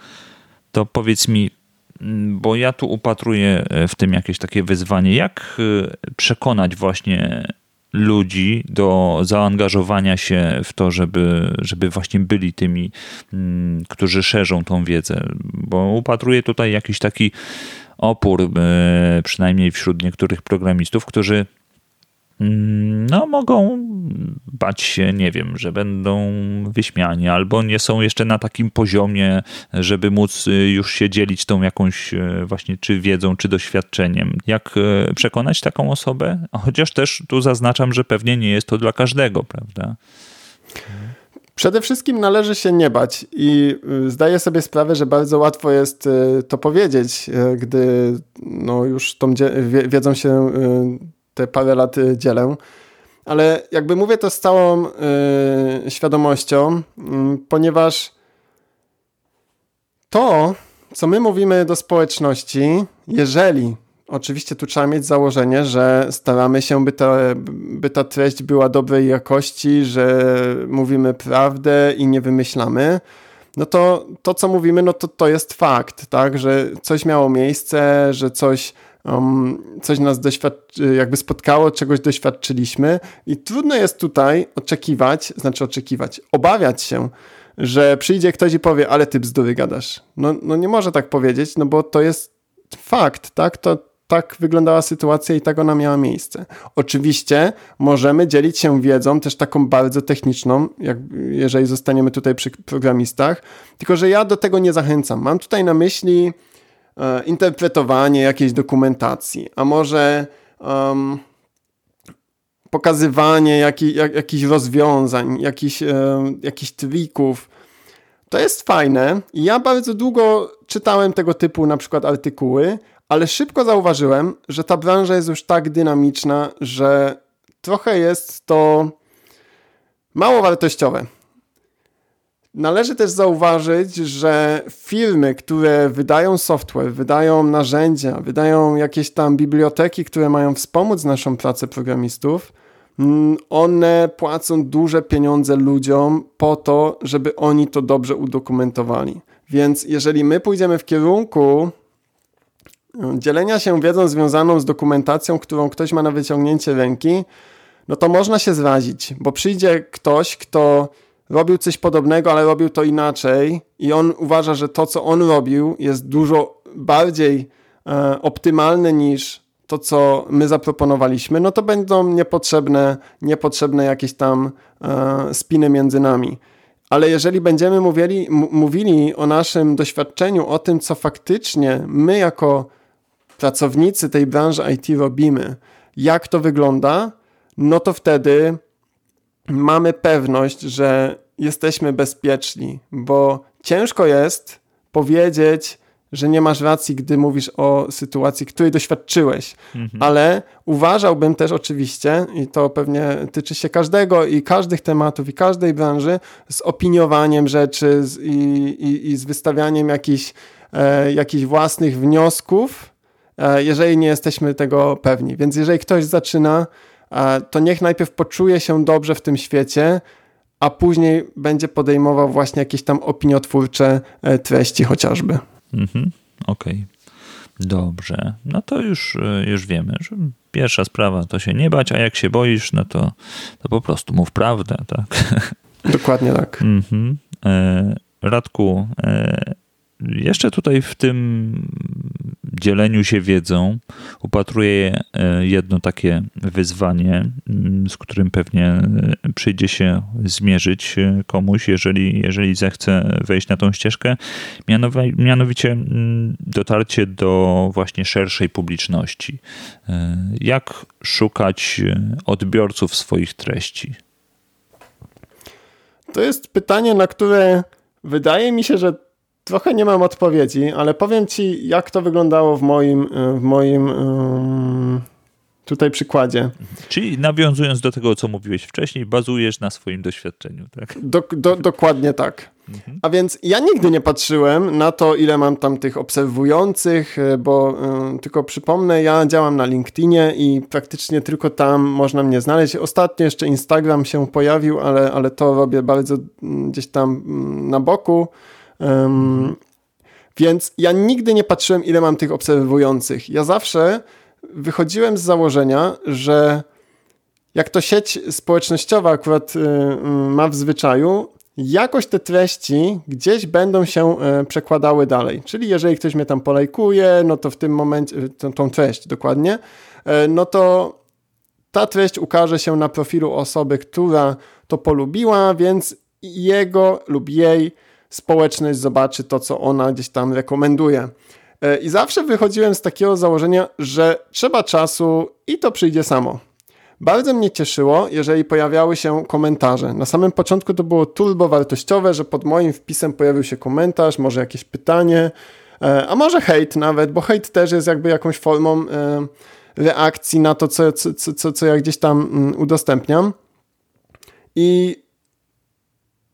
to powiedz mi, bo ja tu upatruję w tym jakieś takie wyzwanie, jak y, przekonać właśnie ludzi do zaangażowania się w to, żeby, żeby właśnie byli tymi, mm, którzy szerzą tą wiedzę. Bo upatruję tutaj jakiś taki opór, e, przynajmniej wśród niektórych programistów, którzy no, mogą bać się, nie wiem, że będą wyśmiani, albo nie są jeszcze na takim poziomie, żeby móc y, już się dzielić tą jakąś y, właśnie czy wiedzą, czy doświadczeniem. Jak y, przekonać taką osobę? Chociaż też tu zaznaczam, że pewnie nie jest to dla każdego, prawda? Przede wszystkim należy się nie bać i zdaję sobie sprawę, że bardzo łatwo jest to powiedzieć, gdy no już tą wiedzą się te parę lat y, dzielę. Ale jakby mówię to z całą yy, świadomością, yy, ponieważ to, co my mówimy do społeczności, jeżeli Oczywiście tu trzeba mieć założenie, że staramy się, by ta, by ta treść była dobrej jakości, że mówimy prawdę i nie wymyślamy. No to to, co mówimy, no to to jest fakt, tak, że coś miało miejsce, że coś, um, coś nas doświadczy, jakby spotkało, czegoś doświadczyliśmy i trudno jest tutaj oczekiwać, znaczy oczekiwać, obawiać się, że przyjdzie ktoś i powie, ale ty bzdury gadasz. No, no nie może tak powiedzieć, no bo to jest fakt, tak, to tak wyglądała sytuacja i tak ona miała miejsce. Oczywiście możemy dzielić się wiedzą, też taką bardzo techniczną, jak, jeżeli zostaniemy tutaj przy programistach, tylko że ja do tego nie zachęcam. Mam tutaj na myśli interpretowanie jakiejś dokumentacji, a może um, pokazywanie jaki, jak, jakichś rozwiązań, jakichś, e, jakichś trików. To jest fajne ja bardzo długo czytałem tego typu na przykład artykuły, ale szybko zauważyłem, że ta branża jest już tak dynamiczna, że trochę jest to mało wartościowe. Należy też zauważyć, że firmy, które wydają software, wydają narzędzia, wydają jakieś tam biblioteki, które mają wspomóc naszą pracę programistów, mm, one płacą duże pieniądze ludziom po to, żeby oni to dobrze udokumentowali. Więc jeżeli my pójdziemy w kierunku dzielenia się wiedzą związaną z dokumentacją, którą ktoś ma na wyciągnięcie ręki, no to można się zrazić, bo przyjdzie ktoś, kto robił coś podobnego, ale robił to inaczej i on uważa, że to, co on robił, jest dużo bardziej e, optymalne niż to, co my zaproponowaliśmy, no to będą niepotrzebne, niepotrzebne jakieś tam e, spiny między nami. Ale jeżeli będziemy mówili, mówili o naszym doświadczeniu, o tym, co faktycznie my jako pracownicy tej branży IT robimy, jak to wygląda, no to wtedy mamy pewność, że jesteśmy bezpieczni, bo ciężko jest powiedzieć, że nie masz racji, gdy mówisz o sytuacji, której doświadczyłeś. Mhm. Ale uważałbym też oczywiście, i to pewnie tyczy się każdego i każdych tematów i każdej branży, z opiniowaniem rzeczy z, i, i, i, z wystawianiem jakichś, e, jakichś własnych wniosków, E, jeżeli nie jesteśmy tego pewni. Więc jeżeli ktoś zaczyna, to niech najpierw poczuje się dobrze w tym świecie, a później będzie podejmował właśnie jakieś tam opiniotwórcze e, treści chociażby. Mhm, okej. Okay. Dobrze, no to już, już wiemy, że pierwsza sprawa to się nie bać, a jak się boisz, no to, to po prostu mów prawdę, tak? Dokładnie tak. Mhm. Radku, jeszcze tutaj w tym dzieleniu się wiedzą upatruję e, jedno takie wyzwanie, mm, z którym pewnie e, przyjdzie się zmierzyć e, komuś, jeżeli, jeżeli zechce wejść na tą ścieżkę, mianowicie mm, dotarcie do właśnie szerszej publiczności. Jak szukać odbiorców swoich treści? To jest pytanie, na które wydaje mi się, że Trochę nie mam odpowiedzi, ale powiem ci, jak to wyglądało w moim, w moim um, tutaj przykładzie. Czyli nawiązując do tego, co mówiłeś wcześniej, bazujesz na swoim doświadczeniu, tak? Do, do, dokładnie tak. Mhm. A więc ja nigdy nie patrzyłem na to, ile mam tam tych obserwujących, e, bo y, tylko przypomnę, ja działam na LinkedInie i praktycznie tylko tam można mnie znaleźć. Ostatnio jeszcze Instagram się pojawił, ale, ale to robię bardzo gdzieś tam na boku. Um, więc ja nigdy nie patrzyłem, ile mam tych obserwujących. Ja zawsze wychodziłem z założenia, że jak to sieć społecznościowa akurat y, y, ma w zwyczaju, jakoś te treści gdzieś będą się y, przekładały dalej. Czyli jeżeli ktoś mnie tam polajkuje, no to w tym momencie, y, tą, tą treść dokładnie, y, no to ta treść ukaże się na profilu osoby, która to polubiła, więc jego lub jej społeczność zobaczy to, co ona gdzieś tam rekomenduje. E, I zawsze wychodziłem z takiego założenia, że trzeba czasu i to przyjdzie samo. Bardzo mnie cieszyło, jeżeli pojawiały się komentarze. Na samym początku to było turbo wartościowe, że pod moim wpisem pojawił się komentarz, może jakieś pytanie, e, a może hejt nawet, bo hejt też jest jakby jakąś formą e, reakcji na to, co, co, co, co, ja gdzieś tam mm, udostępniam. I,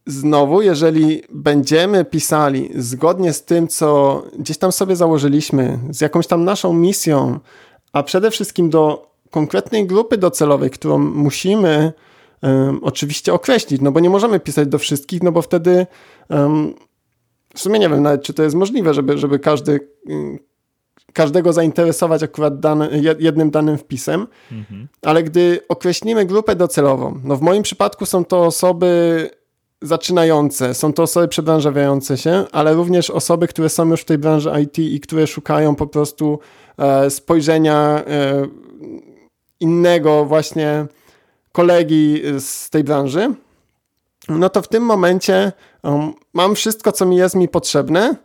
znowu, jeżeli będziemy pisali zgodnie z tym, co gdzieś tam sobie założyliśmy, z jakąś tam naszą misją, a przede wszystkim do konkretnej grupy docelowej, którą musimy um, oczywiście określić, no bo nie możemy pisać do wszystkich, no bo wtedy um, w sumie nie wiem nawet, czy to jest możliwe, żeby, żeby każdy, każdego zainteresować akurat jednym danym wpisem, mhm. ale gdy określimy grupę docelową, no w moim przypadku są to osoby zaczynające, są to osoby przebranżawiające się, ale również osoby, które są już w tej branży IT i które szukają po prostu e, spojrzenia e, innego właśnie kolegi z tej branży, no to w tym momencie um, mam wszystko, co mi jest mi potrzebne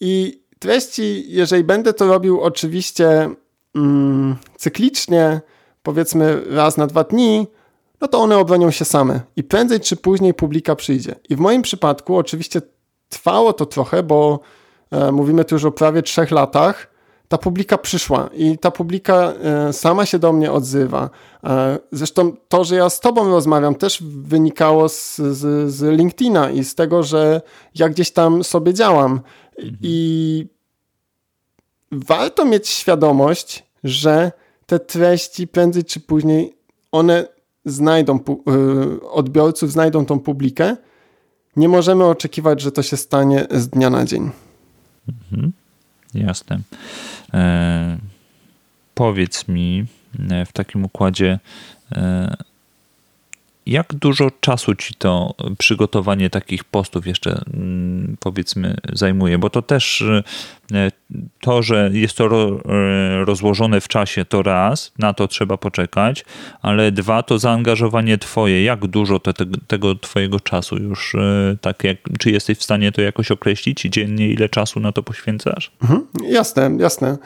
i treści, jeżeli będę to robił oczywiście mm, cyklicznie, powiedzmy raz na dwa dni, no to one obronią się same i prędzej czy później publika przyjdzie. I w moim przypadku oczywiście trwało to trochę, bo e, mówimy tu już o prawie trzech latach, ta publika przyszła i ta publika e, sama się do mnie odzywa. E, zresztą to, że ja z tobą rozmawiam też wynikało z, z, z LinkedIna i z tego, że ja gdzieś tam sobie działam. Mhm. I warto mieć świadomość, że te treści prędzej czy później one znajdą e, odbiorców, znajdą tą publikę. Nie możemy oczekiwać, że to się stanie z dnia na dzień. Mhm. Jasne. E, powiedz mi e, w takim układzie, e, jak dużo czasu ci to przygotowanie takich postów jeszcze mm, powiedzmy zajmuje? Bo to też e, to, że jest to e, rozłożone w czasie, to raz, na to trzeba poczekać, ale dwa, to zaangażowanie twoje. Jak dużo te, te, tego twojego czasu już, e, tak jak, czy jesteś w stanie to jakoś określić dziennie, ile czasu na to poświęcasz? Mhm, jasne, jasne.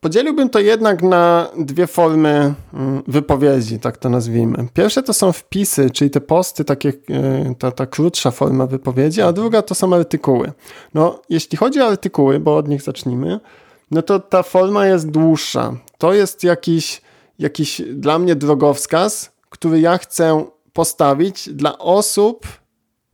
Podzieliłbym to jednak na dwie formy mm, wypowiedzi, tak to nazwijmy. Pierwsze to są wpisy, czyli te posty, takie, e, ta, ta krótsza forma wypowiedzi, a druga to są artykuły. No, jeśli chodzi o artykuły, bo od nich zacznijmy, no to ta forma jest dłuższa. To jest jakiś, jakiś dla mnie drogowskaz, który ja chcę postawić dla osób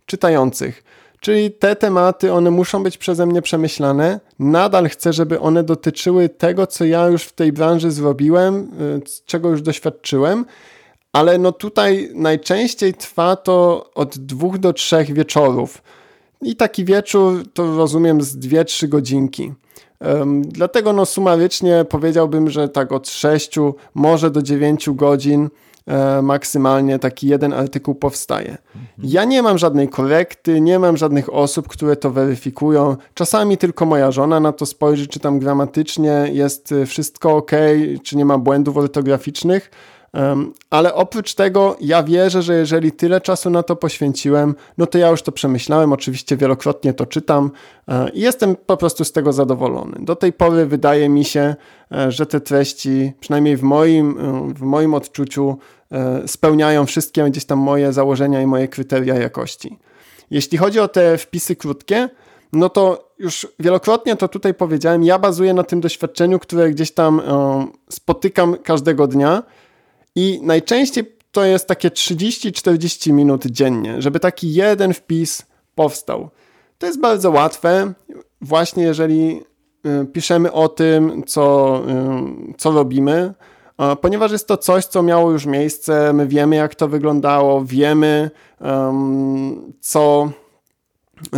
czytających. Czyli te tematy, one muszą być przeze mnie przemyślane. Nadal chcę, żeby one dotyczyły tego, co ja już w tej branży zrobiłem, y, czego już doświadczyłem, ale no tutaj najczęściej trwa to od dwóch do trzech wieczorów. I taki wieczór to rozumiem z dwie, trzy godzinki. Um, dlatego no sumarycznie powiedziałbym, że tak od 6 może do 9 godzin maksymalnie taki jeden artykuł powstaje. Ja nie mam żadnej korekty, nie mam żadnych osób, które to weryfikują. Czasami tylko moja żona na to spojrzy, czy tam gramatycznie jest wszystko ok, czy nie ma błędów ortograficznych. Ale oprócz tego, ja wierzę, że jeżeli tyle czasu na to poświęciłem, no to ja już to przemyślałem. Oczywiście wielokrotnie to czytam e, i jestem po prostu z tego zadowolony. Do tej pory wydaje mi się, e, że te treści, przynajmniej w moim, e, w moim odczuciu, spełniają wszystkie gdzieś tam moje założenia i moje kryteria jakości. Jeśli chodzi o te wpisy krótkie, no to już wielokrotnie to tutaj powiedziałem, ja bazuję na tym doświadczeniu, które gdzieś tam spotykam każdego dnia i najczęściej to jest takie 30-40 minut dziennie, żeby taki jeden wpis powstał. To jest bardzo łatwe, właśnie jeżeli y, piszemy o tym, co, co robimy, ponieważ jest to coś, co miało już miejsce, my wiemy, jak to wyglądało, wiemy, co,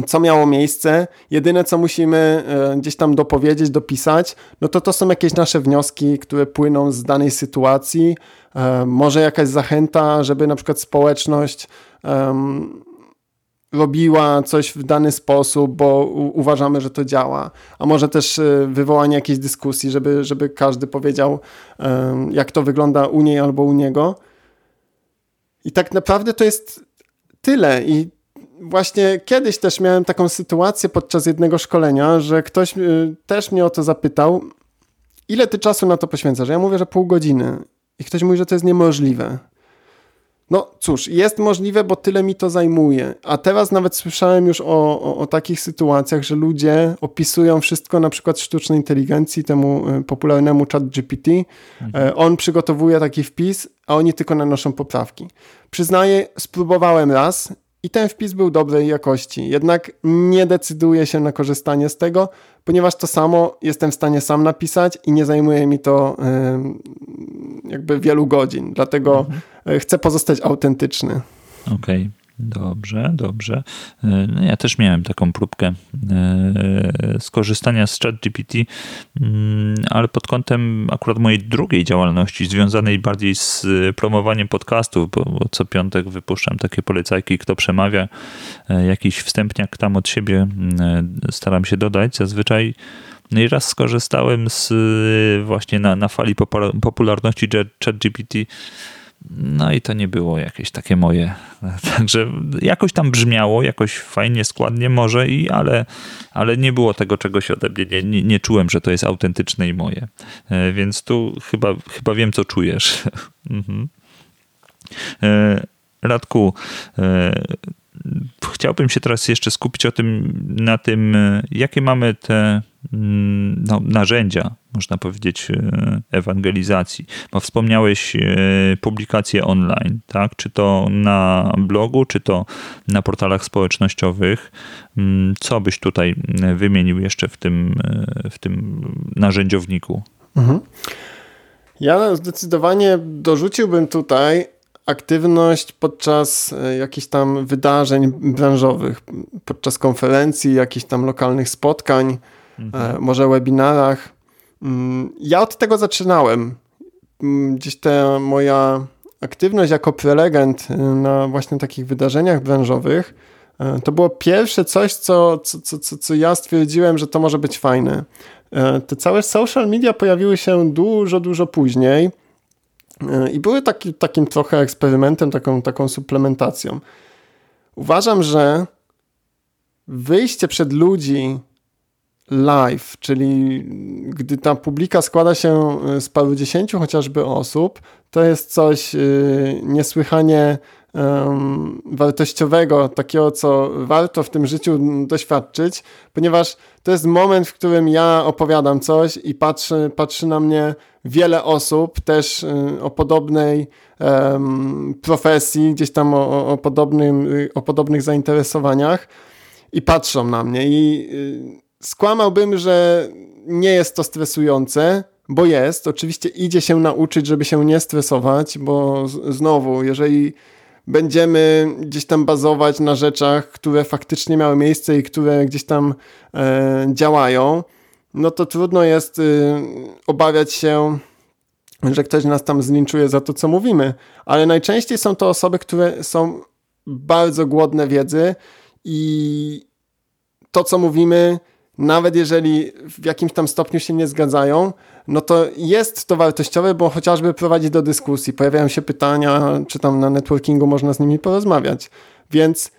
co miało miejsce. Jedyne, co musimy y, gdzieś tam dopowiedzieć, dopisać, no to to są jakieś nasze wnioski, które płyną z danej sytuacji, E, może jakaś zachęta, żeby na przykład społeczność um, robiła coś w dany sposób, bo uważamy, że to działa. A może też e, wywołanie jakiejś dyskusji, żeby, żeby każdy powiedział, jak to wygląda u niej albo u niego. I tak naprawdę to jest tyle. I właśnie kiedyś też miałem taką sytuację podczas jednego szkolenia, że ktoś y, też mnie o to zapytał, ile ty czasu na to poświęcasz? Ja mówię, że pół godziny. I ktoś mówi, że to jest niemożliwe. No cóż, jest możliwe, bo tyle mi to zajmuje. A teraz nawet słyszałem już o, o, o, takich sytuacjach, że ludzie opisują wszystko na przykład sztucznej inteligencji, temu e, popularnemu chat GPT. Mhm. E, on przygotowuje taki wpis, a oni tylko nanoszą poprawki. Przyznaję, spróbowałem raz i ten wpis był dobrej jakości. Jednak nie decyduję się na korzystanie z tego, ponieważ to samo jestem w stanie sam napisać i nie zajmuje mi to jakby wielu godzin. Dlatego mhm. chcę pozostać autentyczny. Okej. Okay. Dobrze, dobrze. E, no ja też miałem taką próbkę e, skorzystania z ChatGPT, mm, ale pod kątem akurat mojej drugiej działalności, związanej bardziej z promowaniem podcastów, bo co piątek wypuszczam takie polecajki, kto przemawia, e, jakiś wstępniak tam od siebie staram się dodać. Zazwyczaj no i raz skorzystałem z właśnie na, na fali popularności ChatGPT no i to nie było jakieś takie moje. Także jakoś tam brzmiało, jakoś fajnie, składnie może, i, ale, ale nie było tego czegoś ode mnie. Nie, nie, czułem, że to jest autentyczne i moje. E, więc tu chyba, chyba wiem, co czujesz. mhm. E, Radku, e, chciałbym się teraz jeszcze skupić o tym, na tym, jakie mamy te no, narzędzia, można powiedzieć, e, ewangelizacji. Bo wspomniałeś e, publikacje online, tak? Czy to na blogu, czy to na portalach społecznościowych. Mm, co byś tutaj e, wymienił jeszcze w tym, w tym narzędziowniku? Mhm. Ja zdecydowanie dorzuciłbym tutaj aktywność podczas e, jakichś tam wydarzeń branżowych, podczas konferencji, jakichś tam lokalnych spotkań, e, mhm. może webinarach. Mm, ja od tego zaczynałem. Mm, gdzieś ta moja aktywność jako prelegent e, na właśnie takich wydarzeniach branżowych to było pierwsze coś, co, co, co, co ja stwierdziłem, że to może być fajne. Te całe social media pojawiły się dużo, dużo później. I były taki, takim trochę eksperymentem, taką, taką suplementacją. Uważam, że wyjście przed ludzi live, czyli gdy ta publika składa się z paru dziesięciu chociażby osób, to jest coś y, niesłychanie wartościowego, takiego, co warto w tym życiu doświadczyć, ponieważ to jest moment, w którym ja opowiadam coś i patrzy, patrzy na mnie wiele osób też y, o podobnej profesji, gdzieś tam o, o, podobnym, o podobnych zainteresowaniach i patrzą na mnie i skłamałbym, że nie jest to stresujące, bo jest. Oczywiście idzie się nauczyć, żeby się nie stresować, bo znowu, jeżeli będziemy gdzieś tam bazować na rzeczach, które faktycznie miały miejsce i które gdzieś tam e, działają, no to trudno jest y, obawiać się, że ktoś nas tam zlinczuje za to, co mówimy. Ale najczęściej są to osoby, które są bardzo głodne wiedzy i to, co mówimy, nawet jeżeli w jakimś tam stopniu się nie zgadzają, no to jest to wartościowe, bo chociażby prowadzi do dyskusji, pojawiają się pytania, czy tam na networkingu można z nimi porozmawiać. Więc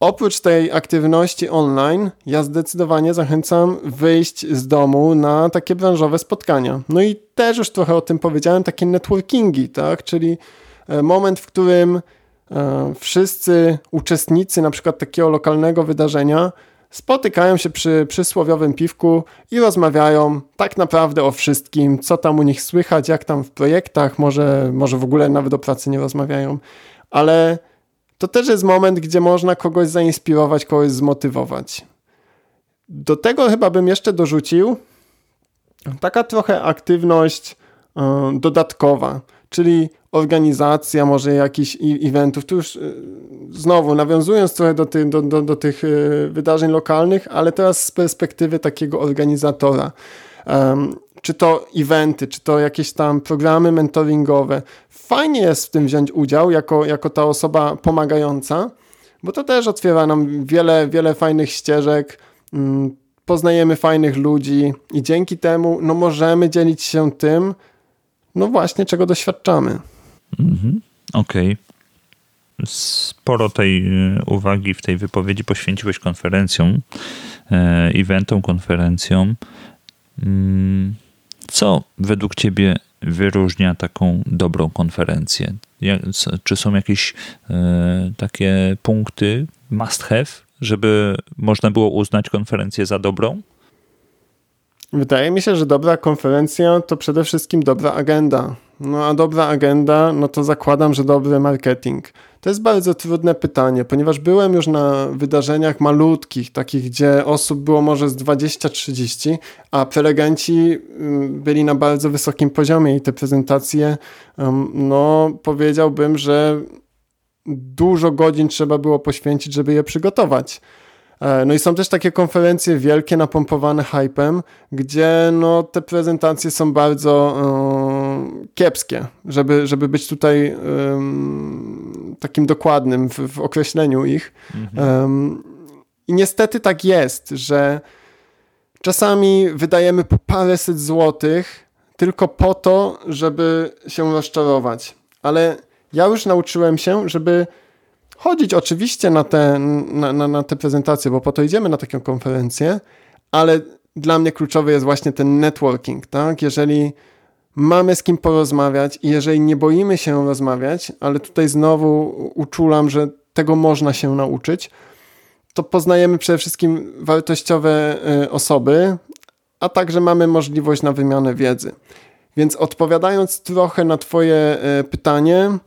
oprócz tej aktywności online, ja zdecydowanie zachęcam wyjść z domu na takie branżowe spotkania. No i też już trochę o tym powiedziałem, takie networkingi, tak? Czyli e, moment, w którym e, wszyscy uczestnicy na przykład takiego lokalnego wydarzenia spotykają się przy przysłowiowym piwku i rozmawiają tak naprawdę o wszystkim, co tam u nich słychać, jak tam w projektach, może, może w ogóle nawet o pracy nie rozmawiają, ale to też jest moment, gdzie można kogoś zainspirować, kogoś zmotywować. Do tego chyba bym jeszcze dorzucił taka trochę aktywność yy, dodatkowa, czyli organizacja może jakichś eventów. Tu już y, znowu nawiązując trochę do, ty, do, do, do tych y, wydarzeń lokalnych, ale teraz z perspektywy takiego organizatora. Um, czy to eventy, czy to jakieś tam programy mentoringowe. Fajnie jest w tym wziąć udział jako, jako ta osoba pomagająca, bo to też otwiera nam wiele, wiele fajnych ścieżek. Um, poznajemy fajnych ludzi i dzięki temu no, możemy dzielić się tym, no właśnie, czego doświadczamy. Mhm. Okej. Okay. Sporo tej e, uwagi w tej wypowiedzi poświęciłeś konferencjom, e, eventom, konferencjom. Mm, co według Ciebie wyróżnia taką dobrą konferencję? czy są jakieś e, takie punkty must have, żeby można było uznać konferencję za dobrą? Wydaje mi się, że dobra konferencja to przede wszystkim dobra agenda. No a dobra agenda, no to zakładam, że dobry marketing. To jest bardzo trudne pytanie, ponieważ byłem już na wydarzeniach malutkich, takich, gdzie osób było może z 20-30, a prelegenci mm, byli na bardzo wysokim poziomie i te prezentacje, no powiedziałbym, że dużo godzin trzeba było poświęcić, żeby je przygotować. E, no i są też takie konferencje wielkie, napompowane hypem, gdzie no, te prezentacje są bardzo kiepskie, żeby, żeby być tutaj um, takim dokładnym w, w, określeniu ich. Mhm. Um, I niestety tak jest, że czasami wydajemy po paręset złotych tylko po to, żeby się rozczarować. Ale ja już nauczyłem się, żeby chodzić oczywiście na te, na, na, na te prezentacje, bo po to idziemy na taką konferencję, ale dla mnie kluczowy jest właśnie ten networking, tak? Jeżeli mamy z kim porozmawiać i jeżeli nie boimy się rozmawiać, ale tutaj znowu uczulam, że tego można się nauczyć, to poznajemy przede wszystkim wartościowe y, osoby, a także mamy możliwość na wymianę wiedzy. Więc odpowiadając trochę na Twoje y, pytanie,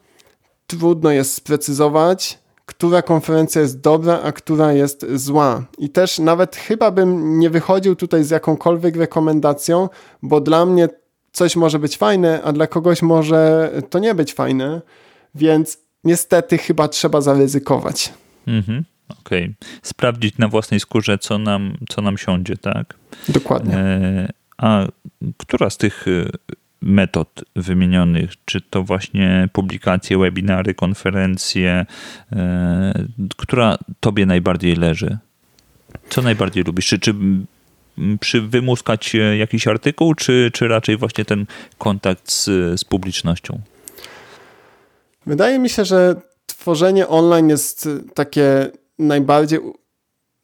trudno jest sprecyzować, która konferencja jest dobra, a która jest zła. I też nawet chyba bym nie wychodził tutaj z jakąkolwiek rekomendacją, bo dla mnie coś może być fajne, a dla kogoś może to nie być fajne, więc niestety chyba trzeba zaryzykować. Mhm. Okej. Okay. Sprawdzić na własnej skórze, co nam, co nam siądzie, tak? Dokładnie. E, a która z tych metod wymienionych, czy to właśnie publikacje, webinary, konferencje, e, która tobie najbardziej leży? Co najbardziej lubisz? Czy, czy przy wymuskać jakiś artykuł, czy, czy raczej właśnie ten kontakt z, z publicznością? Wydaje mi się, że tworzenie online jest takie najbardziej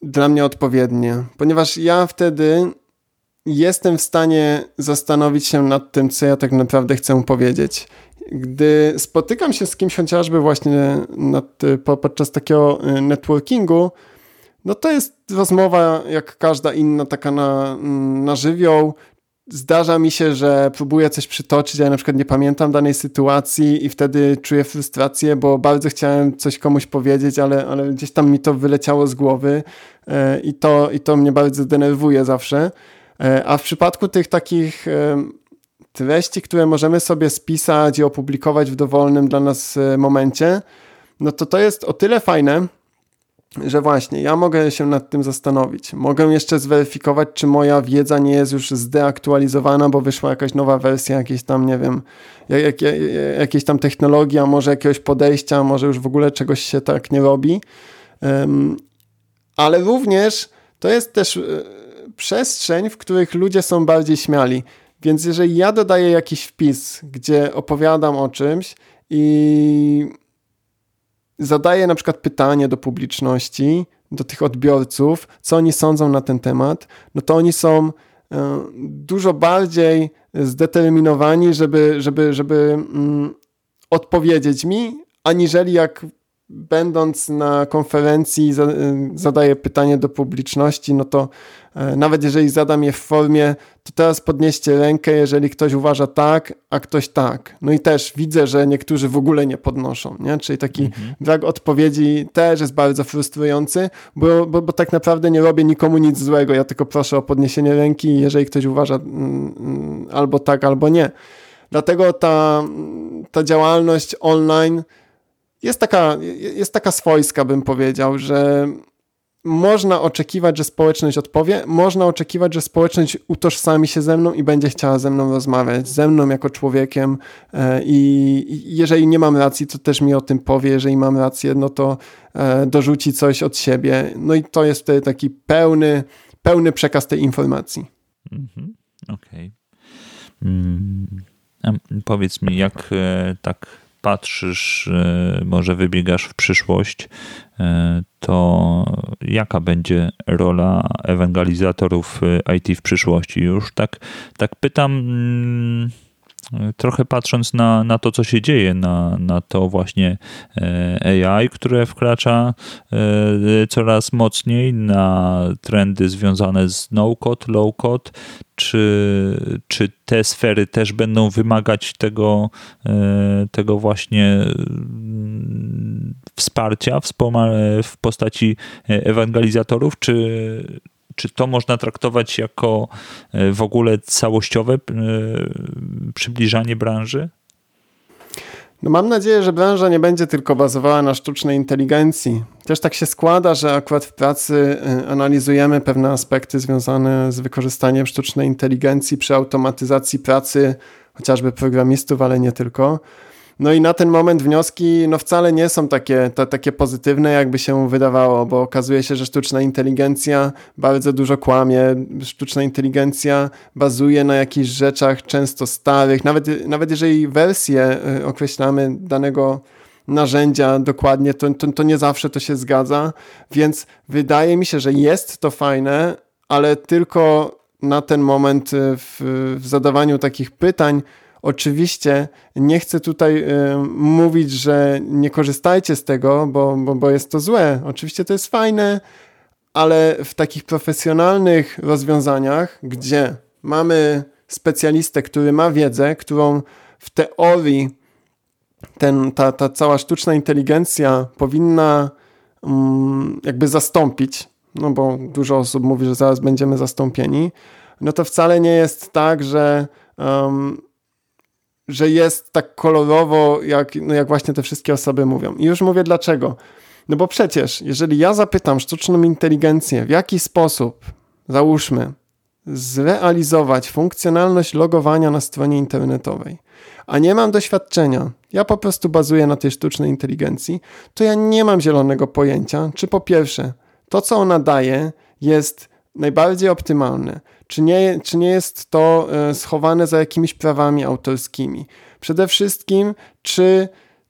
dla mnie odpowiednie, ponieważ ja wtedy jestem w stanie zastanowić się nad tym, co ja tak naprawdę chcę powiedzieć. Gdy spotykam się z kimś chociażby właśnie nad, podczas takiego networkingu, no to jest rozmowa jak każda inna, taka na, na żywioł. Zdarza mi się, że próbuję coś przytoczyć, a ja na przykład nie pamiętam danej sytuacji i wtedy czuję frustrację, bo bardzo chciałem coś komuś powiedzieć, ale, ale gdzieś tam mi to wyleciało z głowy y, i to, i to mnie bardzo denerwuje zawsze. E, a w przypadku tych takich e, treści, które możemy sobie spisać i opublikować w dowolnym dla nas e, momencie, no to to jest o tyle fajne, że właśnie ja mogę się nad tym zastanowić. Mogę jeszcze zweryfikować, czy moja wiedza nie jest już zdeaktualizowana, bo wyszła jakaś nowa wersja, jakiejś tam, nie wiem, jak, jak, jakiejś tam technologii, a może jakiegoś podejścia, może już w ogóle czegoś się tak nie robi. Um, ale również to jest też przestrzeń, w których ludzie są bardziej śmiali. Więc jeżeli ja dodaję jakiś wpis, gdzie opowiadam o czymś i zadaję na przykład pytanie do publiczności, do tych odbiorców, co oni sądzą na ten temat, no to oni są e, dużo bardziej zdeterminowani, żeby, żeby, żeby mm, odpowiedzieć mi, aniżeli jak będąc na konferencji zadaję pytanie do publiczności, no to e, nawet jeżeli zadam je w formie, to teraz podnieście rękę, jeżeli ktoś uważa tak, a ktoś tak. No i też widzę, że niektórzy w ogóle nie podnoszą, nie? czyli taki mhm. brak odpowiedzi też jest bardzo frustrujący, bo, bo, bo tak naprawdę nie robię nikomu nic złego, ja tylko proszę o podniesienie ręki, jeżeli ktoś uważa mm, mm, albo tak, albo nie. Dlatego ta, ta działalność online jest taka, jest taka swojska, bym powiedział, że można oczekiwać, że społeczność odpowie, można oczekiwać, że społeczność utożsami się ze mną i będzie chciała ze mną rozmawiać, ze mną jako człowiekiem e, i jeżeli nie mam racji, to też mi o tym powie, jeżeli mam rację, no to e, dorzuci coś od siebie. No i to jest wtedy taki pełny, pełny przekaz tej informacji. Mhm. Okej. Okay. Mm. Powiedz mi, jak e, tak patrzysz, e, może wybiegasz w przyszłość, e, to jaka będzie rola ewangelizatorów e, IT w przyszłości? Już tak, tak pytam mm, trochę patrząc na, na to, co się dzieje, na, na to właśnie AI, które wkracza coraz mocniej, na trendy związane z no-code, low-code, czy, czy te sfery też będą wymagać tego, e, tego właśnie mm, wsparcia w postaci ewangelizatorów, czy, czy to można traktować jako w ogóle całościowe przybliżanie branży? No mam nadzieję, że branża nie będzie tylko bazowała na sztucznej inteligencji. Też tak się składa, że akurat w pracy y, analizujemy pewne aspekty związane z wykorzystaniem sztucznej inteligencji przy automatyzacji pracy chociażby programistów, ale nie tylko. No i na ten moment wnioski no wcale nie są takie, takie pozytywne, jakby się wydawało, bo okazuje się, że sztuczna inteligencja bardzo dużo kłamie. Sztuczna inteligencja bazuje na jakichś rzeczach często starych. Nawet, nawet jeżeli wersję y, określamy danego narzędzia dokładnie, to, to, to nie zawsze to się zgadza. Więc wydaje mi się, że jest to fajne, ale tylko na ten moment y, w, w zadawaniu takich pytań Oczywiście nie chcę tutaj y, mówić, że nie korzystajcie z tego, bo, bo, bo jest to złe. Oczywiście to jest fajne, ale w takich profesjonalnych rozwiązaniach, gdzie mamy specjalistę, który ma wiedzę, którą w teorii ten, ta, ta cała sztuczna inteligencja powinna um, jakby zastąpić, no bo dużo osób mówi, że zaraz będziemy zastąpieni, no to wcale nie jest tak, że um, że jest tak kolorowo, jak, no jak właśnie te wszystkie osoby mówią. I już mówię dlaczego. No bo przecież, jeżeli ja zapytam sztuczną inteligencję, w jaki sposób, załóżmy, zrealizować funkcjonalność logowania na stronie internetowej, a nie mam doświadczenia, ja po prostu bazuję na tej sztucznej inteligencji, to ja nie mam zielonego pojęcia, czy po pierwsze, to co ona daje jest najbardziej optymalne, czy nie, czy nie jest to e, schowane za jakimiś prawami autorskimi? Przede wszystkim, czy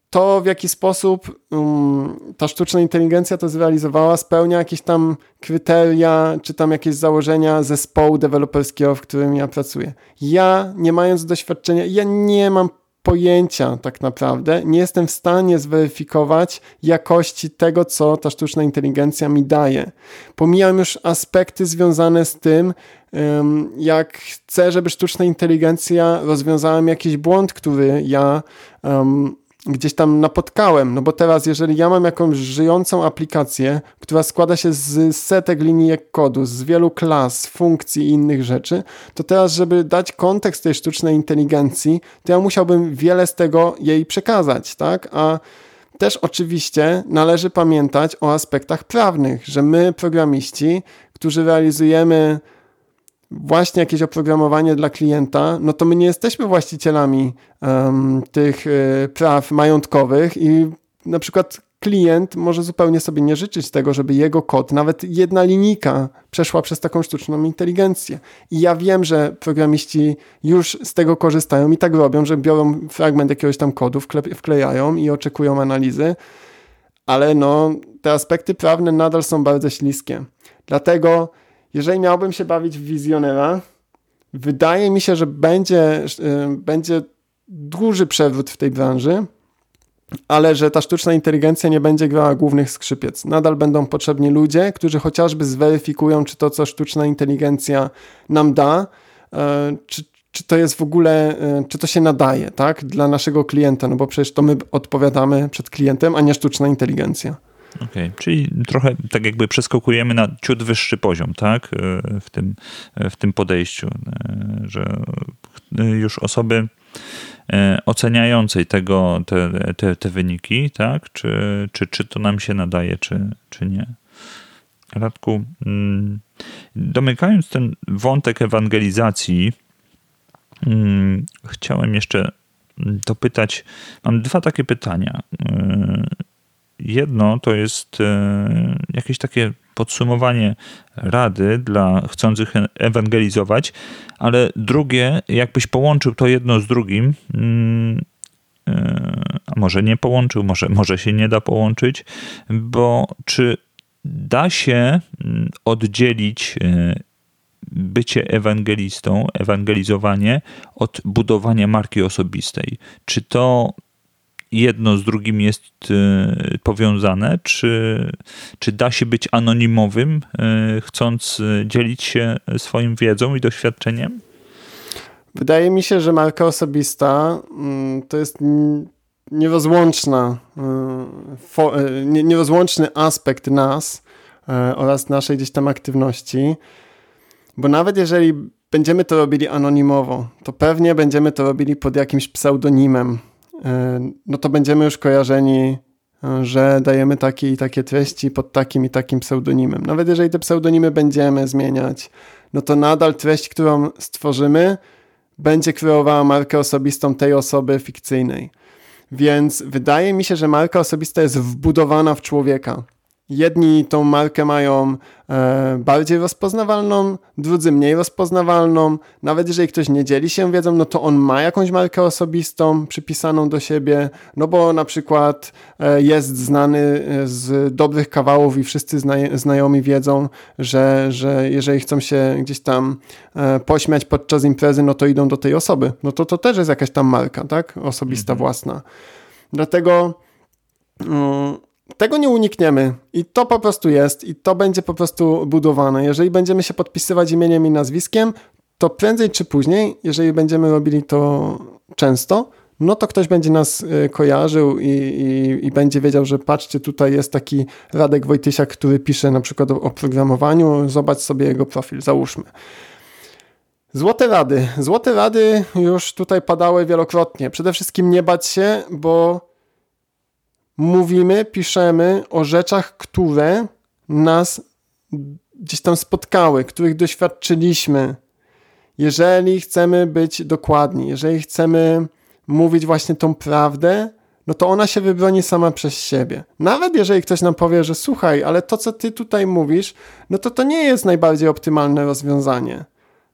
to, w jaki sposób um, ta sztuczna inteligencja to zrealizowała, spełnia jakieś tam kryteria, czy tam jakieś założenia zespołu deweloperskiego, w którym ja pracuję. Ja, nie mając doświadczenia, ja nie mam pojęcia tak naprawdę, nie jestem w stanie zweryfikować jakości tego, co ta sztuczna inteligencja mi daje. Pomijam już aspekty związane z tym, jak chcę, żeby sztuczna inteligencja rozwiązała jakiś błąd, który ja um, gdzieś tam napotkałem. No bo teraz, jeżeli ja mam jakąś żyjącą aplikację, która składa się z setek linijek kodu, z wielu klas, funkcji i innych rzeczy, to teraz, żeby dać kontekst tej sztucznej inteligencji, to ja musiałbym wiele z tego jej przekazać, tak? A też oczywiście należy pamiętać o aspektach prawnych, że my, programiści, którzy realizujemy właśnie jakieś oprogramowanie dla klienta, no to my nie jesteśmy właścicielami um, tych y, praw majątkowych i na przykład klient może zupełnie sobie nie życzyć tego, żeby jego kod, nawet jedna linijka przeszła przez taką sztuczną inteligencję. I ja wiem, że programiści już z tego korzystają i tak robią, że biorą fragment jakiegoś tam kodu, wklejają i oczekują analizy, ale no, te aspekty prawne nadal są bardzo śliskie. Dlatego jeżeli miałbym się bawić w wizjonera, wydaje mi się, że będzie, y, będzie duży przewrót w tej branży, ale że ta sztuczna inteligencja nie będzie grała głównych skrzypiec. Nadal będą potrzebni ludzie, którzy chociażby zweryfikują, czy to, co sztuczna inteligencja nam da, e, czy, czy to jest w ogóle, e, czy to się nadaje, tak, dla naszego klienta, no bo przecież to my odpowiadamy przed klientem, a nie sztuczna inteligencja. Okej, okay. czyli trochę tak jakby przeskakujemy na ciut wyższy poziom, tak? E, w tym, e, w tym podejściu, e, że już osoby oceniającej tego, te, te, te wyniki, tak? Czy, czy, czy to nam się nadaje, czy, czy nie. Radku, mm, domykając ten wątek ewangelizacji, mm, chciałem jeszcze dopytać, mam dwa takie pytania. Jedno to jest e, jakieś takie podsumowanie rady dla chcących e, ewangelizować, ale drugie, jakbyś połączył to jedno z drugim, mm, e, a może nie połączył, może, może się nie da połączyć, bo czy da się mm, oddzielić bycie ewangelistą, ewangelizowanie od budowania marki osobistej? Czy to jedno z drugim jest y, powiązane? Czy, czy da się być anonimowym, y, chcąc y, dzielić się swoim wiedzą i doświadczeniem? Wydaje mi się, że marka osobista mm, to jest nierozłączna, nierozłączny aspekt nas oraz naszej gdzieś tam aktywności, bo nawet jeżeli będziemy to robili anonimowo, to pewnie będziemy to robili pod jakimś pseudonimem, no to będziemy już kojarzeni że dajemy takie i takie treści pod takim i takim pseudonimem. Nawet jeżeli te pseudonimy będziemy zmieniać, no to nadal treść, którą stworzymy, będzie kreowała markę osobistą tej osoby fikcyjnej. Więc wydaje mi się, że marka osobista jest wbudowana w człowieka. Jedni tą markę mają e, bardziej rozpoznawalną, drudzy mniej rozpoznawalną. Nawet jeżeli ktoś nie dzieli się wiedzą, no to on ma jakąś markę osobistą przypisaną do siebie, no bo na przykład e, jest znany e, z dobrych kawałów i wszyscy znajomi wiedzą, że, że jeżeli chcą się gdzieś tam e, pośmiać podczas imprezy, no to idą do tej osoby. No to to też jest jakaś tam marka, tak? Osobista, mhm. własna. Dlatego. Mm, tego nie unikniemy i to po prostu jest i to będzie po prostu budowane. Jeżeli będziemy się podpisywać imieniem i nazwiskiem, to prędzej czy później, jeżeli będziemy robili to często, no to ktoś będzie nas y, kojarzył i, i, i, będzie wiedział, że patrzcie, tutaj jest taki Radek Wojtysiak, który pisze na przykład o, o programowaniu, zobacz sobie jego profil, załóżmy. Złote rady. Złote rady już tutaj padały wielokrotnie. Przede wszystkim nie bać się, bo mówimy, piszemy o rzeczach, które nas gdzieś tam spotkały, których doświadczyliśmy. Jeżeli chcemy być dokładni, jeżeli chcemy mówić właśnie tą prawdę, no to ona się wybroni sama przez siebie. Nawet jeżeli ktoś nam powie, że słuchaj, ale to, co ty tutaj mówisz, no to to nie jest najbardziej optymalne rozwiązanie.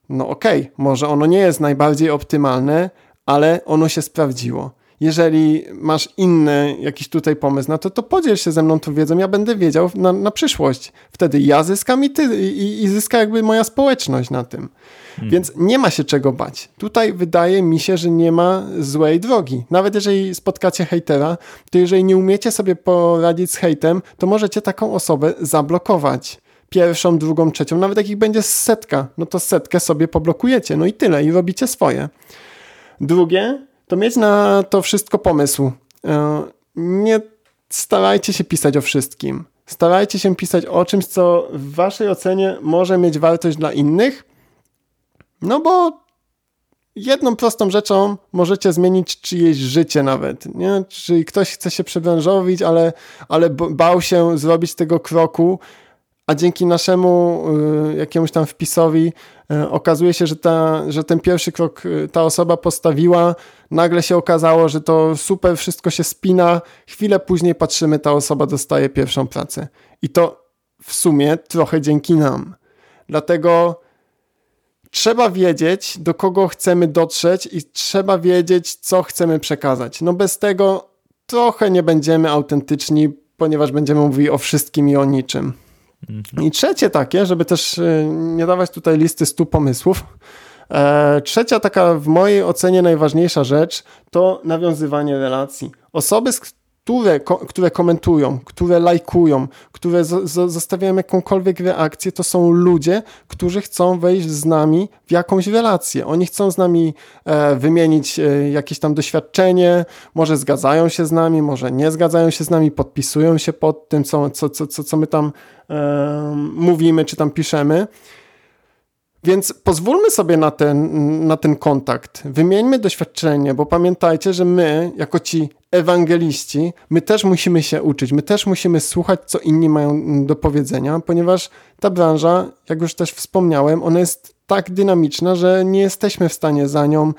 No okej, okay, może ono nie jest najbardziej optymalne, ale ono się sprawdziło jeżeli masz inny jakiś tutaj pomysł na to, to podziel się ze mną tą wiedzą, ja będę wiedział na, na przyszłość. Wtedy ja zyskam i ty, i, i zyska jakby moja społeczność na tym. Hmm. Więc nie ma się czego bać. Tutaj wydaje mi się, że nie ma złej drogi. Nawet jeżeli spotkacie hejtera, to jeżeli nie umiecie sobie poradzić z hejtem, to możecie taką osobę zablokować pierwszą, drugą, trzecią, nawet jak ich będzie setka, no to setkę sobie poblokujecie, no i tyle, i robicie swoje. Drugie, to mieć na to wszystko pomysł. E, nie starajcie się pisać o wszystkim. Starajcie się pisać o czymś, co w waszej ocenie może mieć wartość dla innych, no bo jedną prostą rzeczą możecie zmienić czyjeś życie nawet, nie? Czyli ktoś chce się przebranżowić, ale, ale bał się zrobić tego kroku, a dzięki naszemu y, jakiemuś tam wpisowi y, okazuje się, że, ta, że ten pierwszy krok y, ta osoba postawiła, nagle się okazało, że to super, wszystko się spina, chwilę później patrzymy, ta osoba dostaje pierwszą pracę. I to w sumie trochę dzięki nam. Dlatego trzeba wiedzieć, do kogo chcemy dotrzeć i trzeba wiedzieć, co chcemy przekazać. No bez tego trochę nie będziemy autentyczni, ponieważ będziemy mówili o wszystkim i o niczym. I trzecie takie, żeby też e, nie dawać tutaj listy stu pomysłów. E, trzecia taka w mojej ocenie najważniejsza rzecz to nawiązywanie relacji. Osoby, z które, które komentują, które lajkują, które zostawiają jakąkolwiek reakcję, to są ludzie, którzy chcą wejść z nami w jakąś relację. Oni chcą z nami e, wymienić e, jakieś tam doświadczenie, może zgadzają się z nami, może nie zgadzają się z nami, podpisują się pod tym, co, co, co, co my tam e, mówimy, czy tam piszemy. Więc pozwólmy sobie na ten, na ten kontakt, wymieńmy doświadczenie, bo pamiętajcie, że my, jako ci ewangeliści, my też musimy się uczyć, my też musimy słuchać, co inni mają do powiedzenia, ponieważ ta branża, jak już też wspomniałem, ona jest tak dynamiczna, że nie jesteśmy w stanie za nią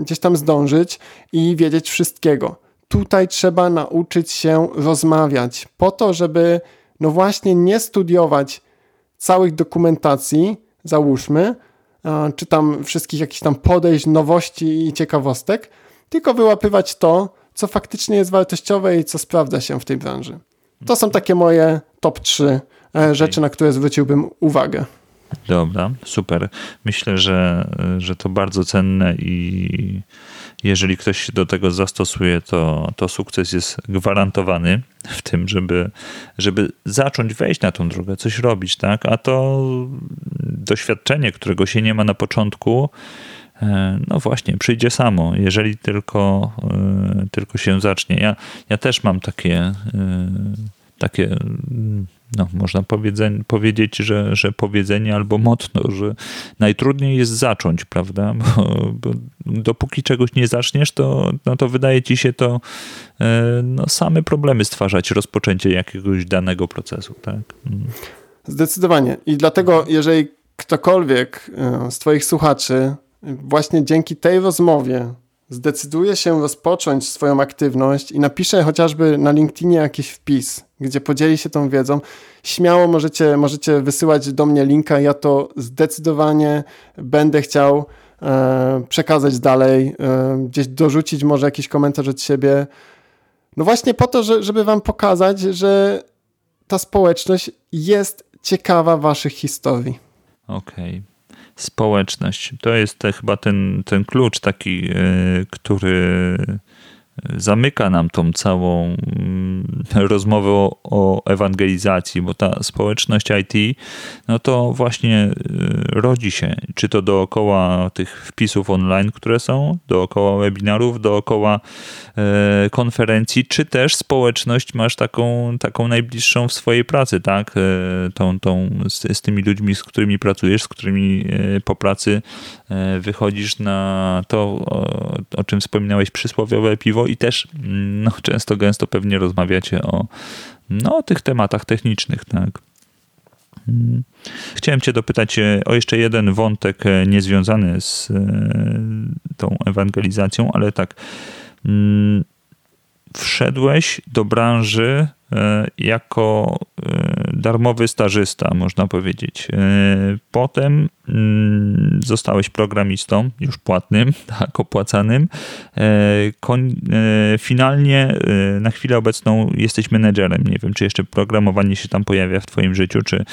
gdzieś tam zdążyć i wiedzieć wszystkiego. Tutaj trzeba nauczyć się rozmawiać, po to, żeby no właśnie nie studiować całych dokumentacji, załóżmy, czy tam wszystkich jakichś tam podejść, nowości i ciekawostek, tylko wyłapywać to, co faktycznie jest wartościowe i co sprawdza się w tej branży. To są takie moje top 3 e, okay. rzeczy, na które zwróciłbym uwagę. Dobra, super. Myślę, że, że to bardzo cenne i jeżeli ktoś się do tego zastosuje, to, to sukces jest gwarantowany w tym, żeby, żeby zacząć wejść na tą drogę, coś robić, tak? A to doświadczenie, którego się nie ma na początku, E, no właśnie, przyjdzie samo, jeżeli tylko, e, tylko się zacznie. Ja, ja też mam takie, e, takie no, można powiedzieć, że, że powiedzenie albo motto, że najtrudniej jest zacząć, prawda? Bo, bo dopóki czegoś nie zaczniesz, to, no to wydaje ci się to no, same problemy stwarzać, rozpoczęcie jakiegoś danego procesu, tak? Mm. Zdecydowanie. I dlatego, jeżeli ktokolwiek z Twoich słuchaczy właśnie dzięki tej rozmowie zdecyduje się rozpocząć swoją aktywność i napisze chociażby na LinkedInie jakiś wpis, gdzie podzieli się tą wiedzą, śmiało możecie, możecie wysyłać do mnie linka. Ja to zdecydowanie będę chciał e, przekazać dalej, e, gdzieś dorzucić może jakiś komentarz od siebie. No właśnie po to, że, żeby wam pokazać, że ta społeczność jest ciekawa waszych historii. Okej. Okay społeczność. To jest te, chyba ten, ten klucz taki, e, który zamyka nam tą całą mm, rozmowę o, ewangelizacji, bo ta społeczność IT, no to właśnie y, rodzi się, czy to dookoła tych wpisów online, które są, dookoła webinarów, dookoła e, konferencji, czy też społeczność masz taką, taką najbliższą w swojej pracy, tak? E, tą, tą, z, z tymi ludźmi, z którymi pracujesz, z którymi po pracy wychodzisz na to, o, czym wspominałeś, przysłowiowe piwo i też mm, no, często, gęsto pewnie rozmawiacie o, no, tych tematach technicznych, tak. Mm. Chciałem Cię dopytać e, o jeszcze jeden wątek e, niezwiązany z e, tą ewangelizacją, ale tak. Mm, wszedłeś do branży E, jako e, darmowy stażysta, można powiedzieć. E, potem mm, zostałeś programistą, już płatnym, tak, opłacanym. Finalnie na chwilę obecną jesteś menedżerem. Nie wiem, czy jeszcze programowanie się tam pojawia w Twoim życiu, czy,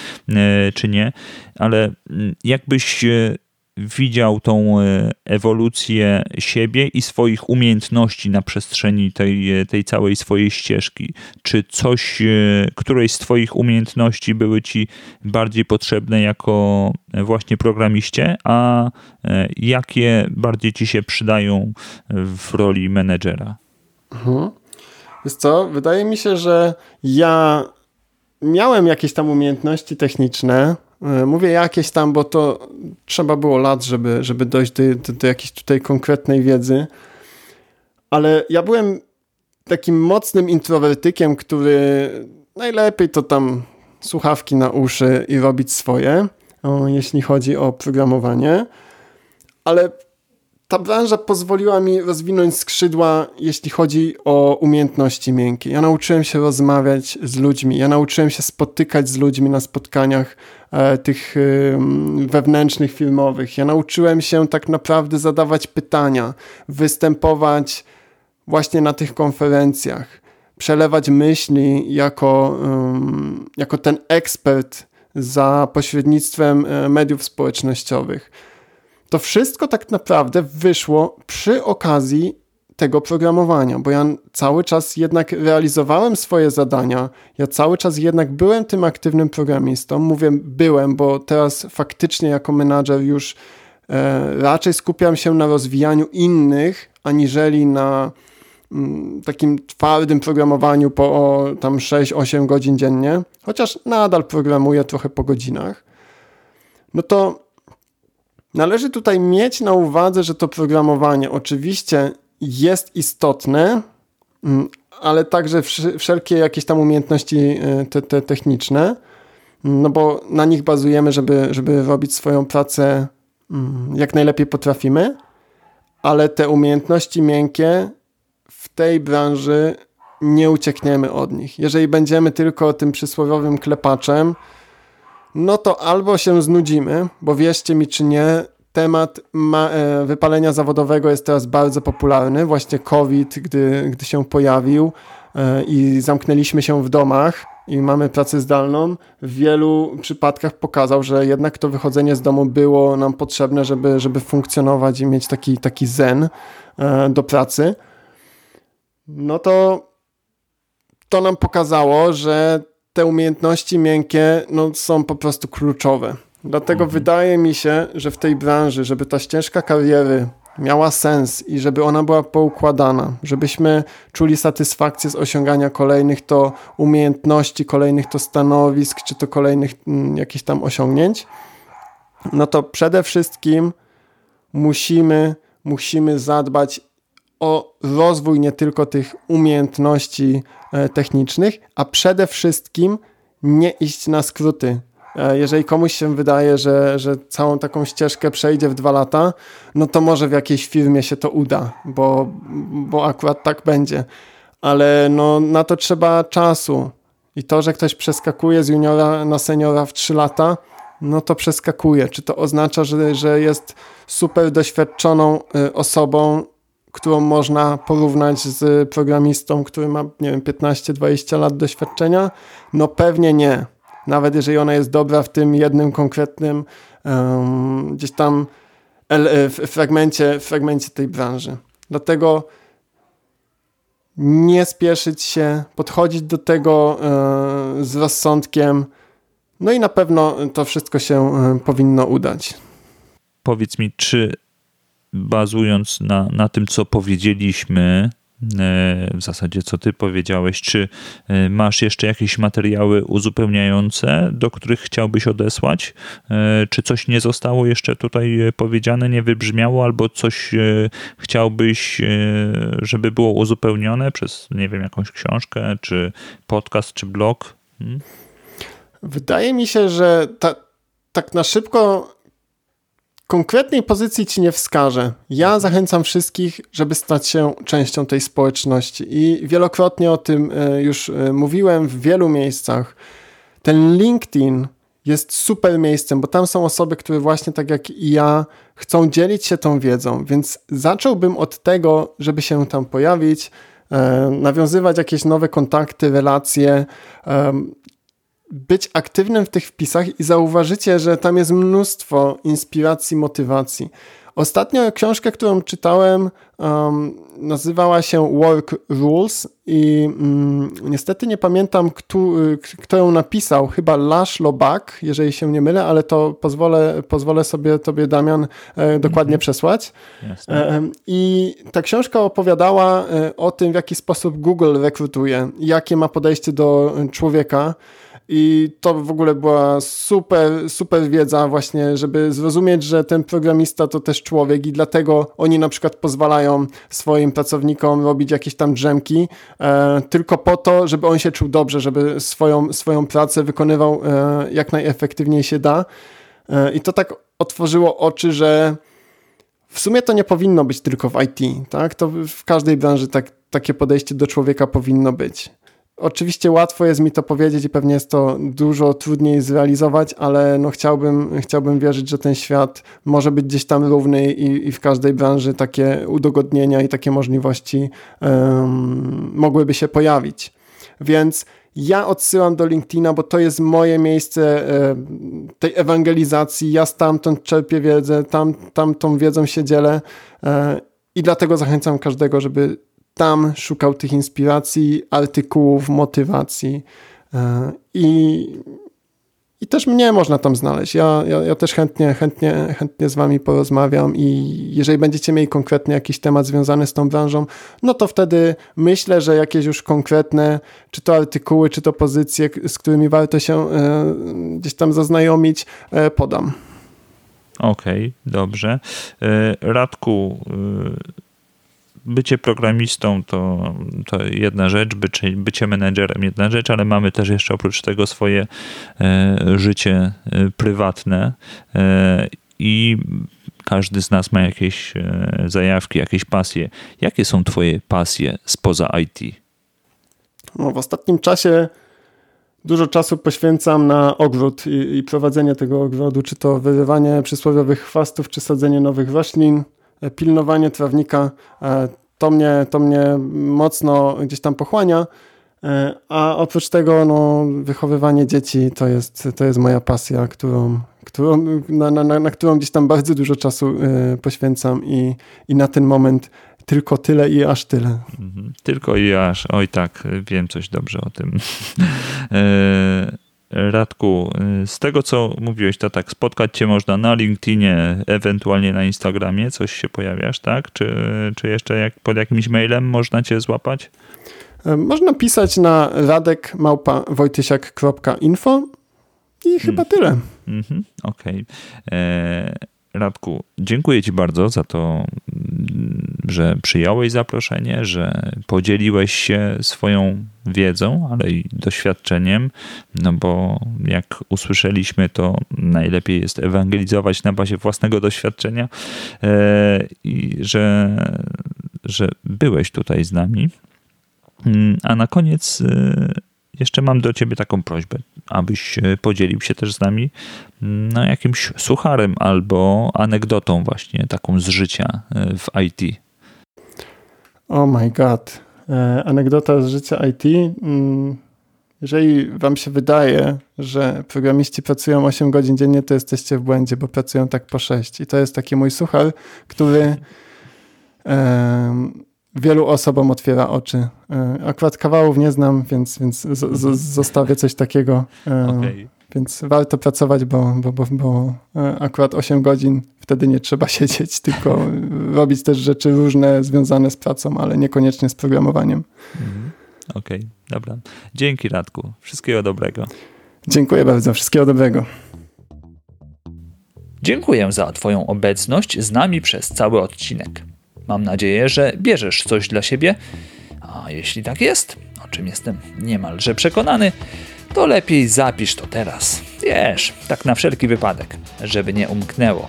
czy nie, ale mm, jakbyś widział tą e, ewolucję siebie i swoich umiejętności na przestrzeni tej, e, tej całej swojej ścieżki? Czy coś, e, któreś z Twoich umiejętności były Ci bardziej potrzebne jako właśnie programiście, a jakie bardziej Ci się przydają w roli menedżera? Mhm. Wiesz co, wydaje mi się, że ja miałem jakieś tam umiejętności techniczne, mówię jakieś tam, bo to trzeba było lat, żeby, żeby dojść do, do, do jakiejś tutaj konkretnej wiedzy. Ale ja byłem takim mocnym introwertykiem, który najlepiej to tam słuchawki na uszy i robić swoje, jeśli chodzi o programowanie. Ale ta branża pozwoliła mi rozwinąć skrzydła, jeśli chodzi o umiejętności miękkie. Ja nauczyłem się rozmawiać z ludźmi, ja nauczyłem się spotykać z ludźmi na spotkaniach e, tych e, wewnętrznych, filmowych. Ja nauczyłem się tak naprawdę zadawać pytania, występować właśnie na tych konferencjach, przelewać myśli jako, um, jako ten ekspert za pośrednictwem e, mediów społecznościowych to wszystko tak naprawdę wyszło przy okazji tego programowania, bo ja cały czas jednak realizowałem swoje zadania, ja cały czas jednak byłem tym aktywnym programistą. Mówię byłem, bo teraz faktycznie jako menadżer już e, raczej skupiam się na rozwijaniu innych, aniżeli na mm, takim twardym programowaniu po o, tam 6-8 godzin dziennie, chociaż nadal programuję trochę po godzinach. No to Należy tutaj mieć na uwadze, że to programowanie oczywiście jest istotne, mm, ale także wszelkie jakieś tam umiejętności e, te, te techniczne, mm, no bo na nich bazujemy, żeby, żeby robić swoją pracę mm, jak najlepiej potrafimy, ale te umiejętności miękkie w tej branży nie uciekniemy od nich. Jeżeli będziemy tylko tym przysłowiowym klepaczem, no to albo się znudzimy, bo wierzcie mi czy nie, temat ma, e, wypalenia zawodowego jest teraz bardzo popularny. Właśnie COVID, gdy, gdy się pojawił e, i zamknęliśmy się w domach i mamy pracę zdalną, w wielu przypadkach pokazał, że jednak to wychodzenie z domu było nam potrzebne, żeby, żeby funkcjonować i mieć taki, taki zen e, do pracy. No to to nam pokazało, że te umiejętności miękkie no, są po prostu kluczowe. Dlatego mhm. wydaje mi się, że w tej branży, żeby ta ścieżka kariery miała sens i żeby ona była poukładana, żebyśmy czuli satysfakcję z osiągania kolejnych to umiejętności, kolejnych to stanowisk, czy to kolejnych mm, jakichś tam osiągnięć, no to przede wszystkim musimy, musimy zadbać o rozwój nie tylko tych umiejętności e, technicznych, a przede wszystkim nie iść na skróty. E, jeżeli komuś się wydaje, że, że całą taką ścieżkę przejdzie w dwa lata, no to może w jakiejś firmie się to uda, bo, bo akurat tak będzie. Ale no, na to trzeba czasu. I to, że ktoś przeskakuje z juniora na seniora w trzy lata, no to przeskakuje. Czy to oznacza, że, że jest super doświadczoną y, osobą, którą można porównać z programistą, który ma, nie wiem, 15-20 lat doświadczenia? No pewnie nie nawet jeżeli ona jest dobra w tym jednym konkretnym um, gdzieś tam e, fragmencie, fragmencie tej branży. Dlatego nie spieszyć się, podchodzić do tego e, z rozsądkiem, no i na pewno to wszystko się e, powinno udać. Powiedz mi, czy bazując na, na tym, co powiedzieliśmy, E, w zasadzie co ty powiedziałeś, czy e, masz jeszcze jakieś materiały uzupełniające, do których chciałbyś odesłać? E, czy coś nie zostało jeszcze tutaj powiedziane, nie wybrzmiało, albo coś chciałbyś, żeby było uzupełnione przez, nie wiem, jakąś książkę, czy podcast, czy blog? Hmm? Wydaje mi się, że ta, tak na szybko konkretnej pozycji ci nie wskażę. Ja zachęcam wszystkich, żeby stać się częścią tej społeczności i wielokrotnie o tym e, już e, mówiłem w wielu miejscach. Ten LinkedIn jest super miejscem, bo tam są osoby, które właśnie tak jak i ja chcą dzielić się tą wiedzą, więc zacząłbym od tego, żeby się tam pojawić, e, nawiązywać jakieś nowe kontakty, relacje, być aktywnym w tych wpisach i zauważycie, że tam jest mnóstwo inspiracji, motywacji. Ostatnio książkę, którą czytałem, um, nazywała się Work Rules i um, niestety nie pamiętam, kto, kto ją napisał. Chyba Lash Lobak, jeżeli się nie mylę, ale to pozwolę, pozwolę sobie tobie, Damian, e, dokładnie mm -hmm. przesłać. E, I ta książka opowiadała e, o tym, w jaki sposób Google rekrutuje, jakie ma podejście do człowieka. I to w ogóle była super, super wiedza właśnie, żeby zrozumieć, że ten programista to też człowiek i dlatego oni na przykład pozwalają swoim pracownikom robić jakieś tam drzemki e, tylko po to, żeby on się czuł dobrze, żeby swoją, swoją pracę wykonywał e, jak najefektywniej się da. E, I to tak otworzyło oczy, że w sumie to nie powinno być tylko w IT, tak? To w każdej branży tak, takie podejście do człowieka powinno być. Oczywiście łatwo jest mi to powiedzieć i pewnie jest to dużo trudniej zrealizować, ale no chciałbym, chciałbym wierzyć, że ten świat może być gdzieś tam równy i, i w każdej branży takie udogodnienia i takie możliwości um, mogłyby się pojawić. Więc ja odsyłam do LinkedIna, bo to jest moje miejsce e, tej ewangelizacji. Ja stamtąd czerpię wiedzę, tam, tam tą wiedzą się dzielę e, i dlatego zachęcam każdego, żeby tam szukał tych inspiracji, artykułów, motywacji e, i, i też mnie można tam znaleźć. Ja, ja, ja, też chętnie, chętnie, chętnie z wami porozmawiam i jeżeli będziecie mieli konkretnie jakiś temat związany z tą branżą, no to wtedy myślę, że jakieś już konkretne, czy to artykuły, czy to pozycje, z którymi warto się e, gdzieś tam zaznajomić, e, podam. Okej, okay, dobrze. Radku, bycie programistą to, to jedna rzecz, bycie, bycie menedżerem jedna rzecz, ale mamy też jeszcze oprócz tego swoje e, życie e, prywatne e, i każdy z nas ma jakieś zajawki, jakieś pasje. Jakie są twoje pasje spoza IT? No, w ostatnim czasie dużo czasu poświęcam na ogród i, i prowadzenie tego ogrodu, czy to wyrywanie przysłowiowych chwastów, czy sadzenie nowych roślin pilnowanie trawnika, e, to mnie, to mnie mocno gdzieś tam pochłania. E, a oprócz tego, no, wychowywanie dzieci to jest, to jest moja pasja, którą, którą, na, na, na którą gdzieś tam bardzo dużo czasu e, poświęcam i, i na ten moment tylko tyle i aż tyle. Mhm. Tylko i aż. Oj tak, wiem coś dobrze o tym. Radku, y, z tego co mówiłeś, to tak, spotkać cię można na LinkedInie, ewentualnie na Instagramie, coś się pojawiasz, tak? Czy, czy jeszcze jak, pod jakimś mailem można cię złapać? E, można pisać na radek.wojtysiak.info i chyba tyle. Mhm, Okej. E, Radku, dziękuję Ci bardzo za to, że przyjąłeś zaproszenie, że podzieliłeś się swoją wiedzą, ale i doświadczeniem, no bo jak usłyszeliśmy, to najlepiej jest ewangelizować na bazie własnego doświadczenia e, i że, że byłeś tutaj z nami. Mm, A na koniec e, jeszcze mam do ciebie taką prośbę, abyś e, podzielił się też z nami mm, no, jakimś sucharem albo anegdotą właśnie taką z życia e, w IT. Oh my god. E, anegdota z życia IT. Mm, Jeżeli wam się wydaje, że programiści pracują 8 godzin dziennie, to jesteście w błędzie, bo pracują tak po 6. I to jest taki mój suchar, który wielu osobom otwiera oczy. E, Akurat kawałów nie znam, więc, więc z, z, zostawię coś takiego. E, Okej. Więc warto pracować, bo, bo, bo, bo e, akurat 8 godzin wtedy nie trzeba siedzieć, tylko robić też rzeczy różne związane z pracą, ale niekoniecznie z programowaniem. Mhm. Okej, dobra. Dzięki Radku. Wszystkiego dobrego. Dziękuję bardzo. Wszystkiego dobrego. Dziękuję za Twoją obecność z nami przez cały odcinek. Mam nadzieję, że bierzesz coś dla siebie, a jeśli tak jest, o czym jestem niemalże przekonany, to lepiej zapisz to teraz. Wiesz, tak na wszelki wypadek, żeby nie umknęło.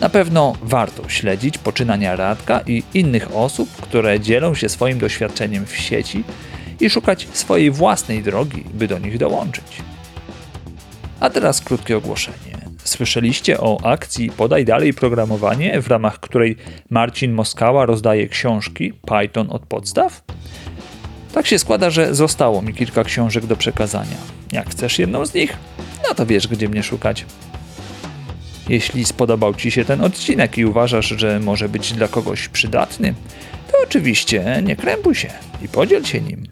Na pewno warto śledzić poczynania Radka i innych osób, które dzielą się swoim doświadczeniem w sieci i szukać swojej własnej drogi, by do nich dołączyć. A teraz krótkie ogłoszenie. Słyszeliście o akcji Podaj dalej programowanie, w ramach której Marcin Moskała rozdaje książki Python od podstaw? Tak się składa, że zostało mi kilka książek do przekazania. Jak chcesz jedną z nich, no to wiesz, gdzie mnie szukać. Jeśli spodobał Ci się ten odcinek i uważasz, że może być dla kogoś przydatny, to oczywiście nie krępuj się i podziel się nim.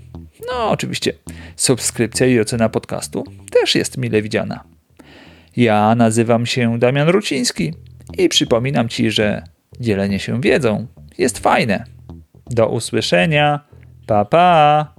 No, oczywiście, subskrypcja i ocena podcastu też jest mile widziana. Ja nazywam się Damian Ruciński i przypominam Ci, że dzielenie się wiedzą jest fajne. Do usłyszenia. Pa pa!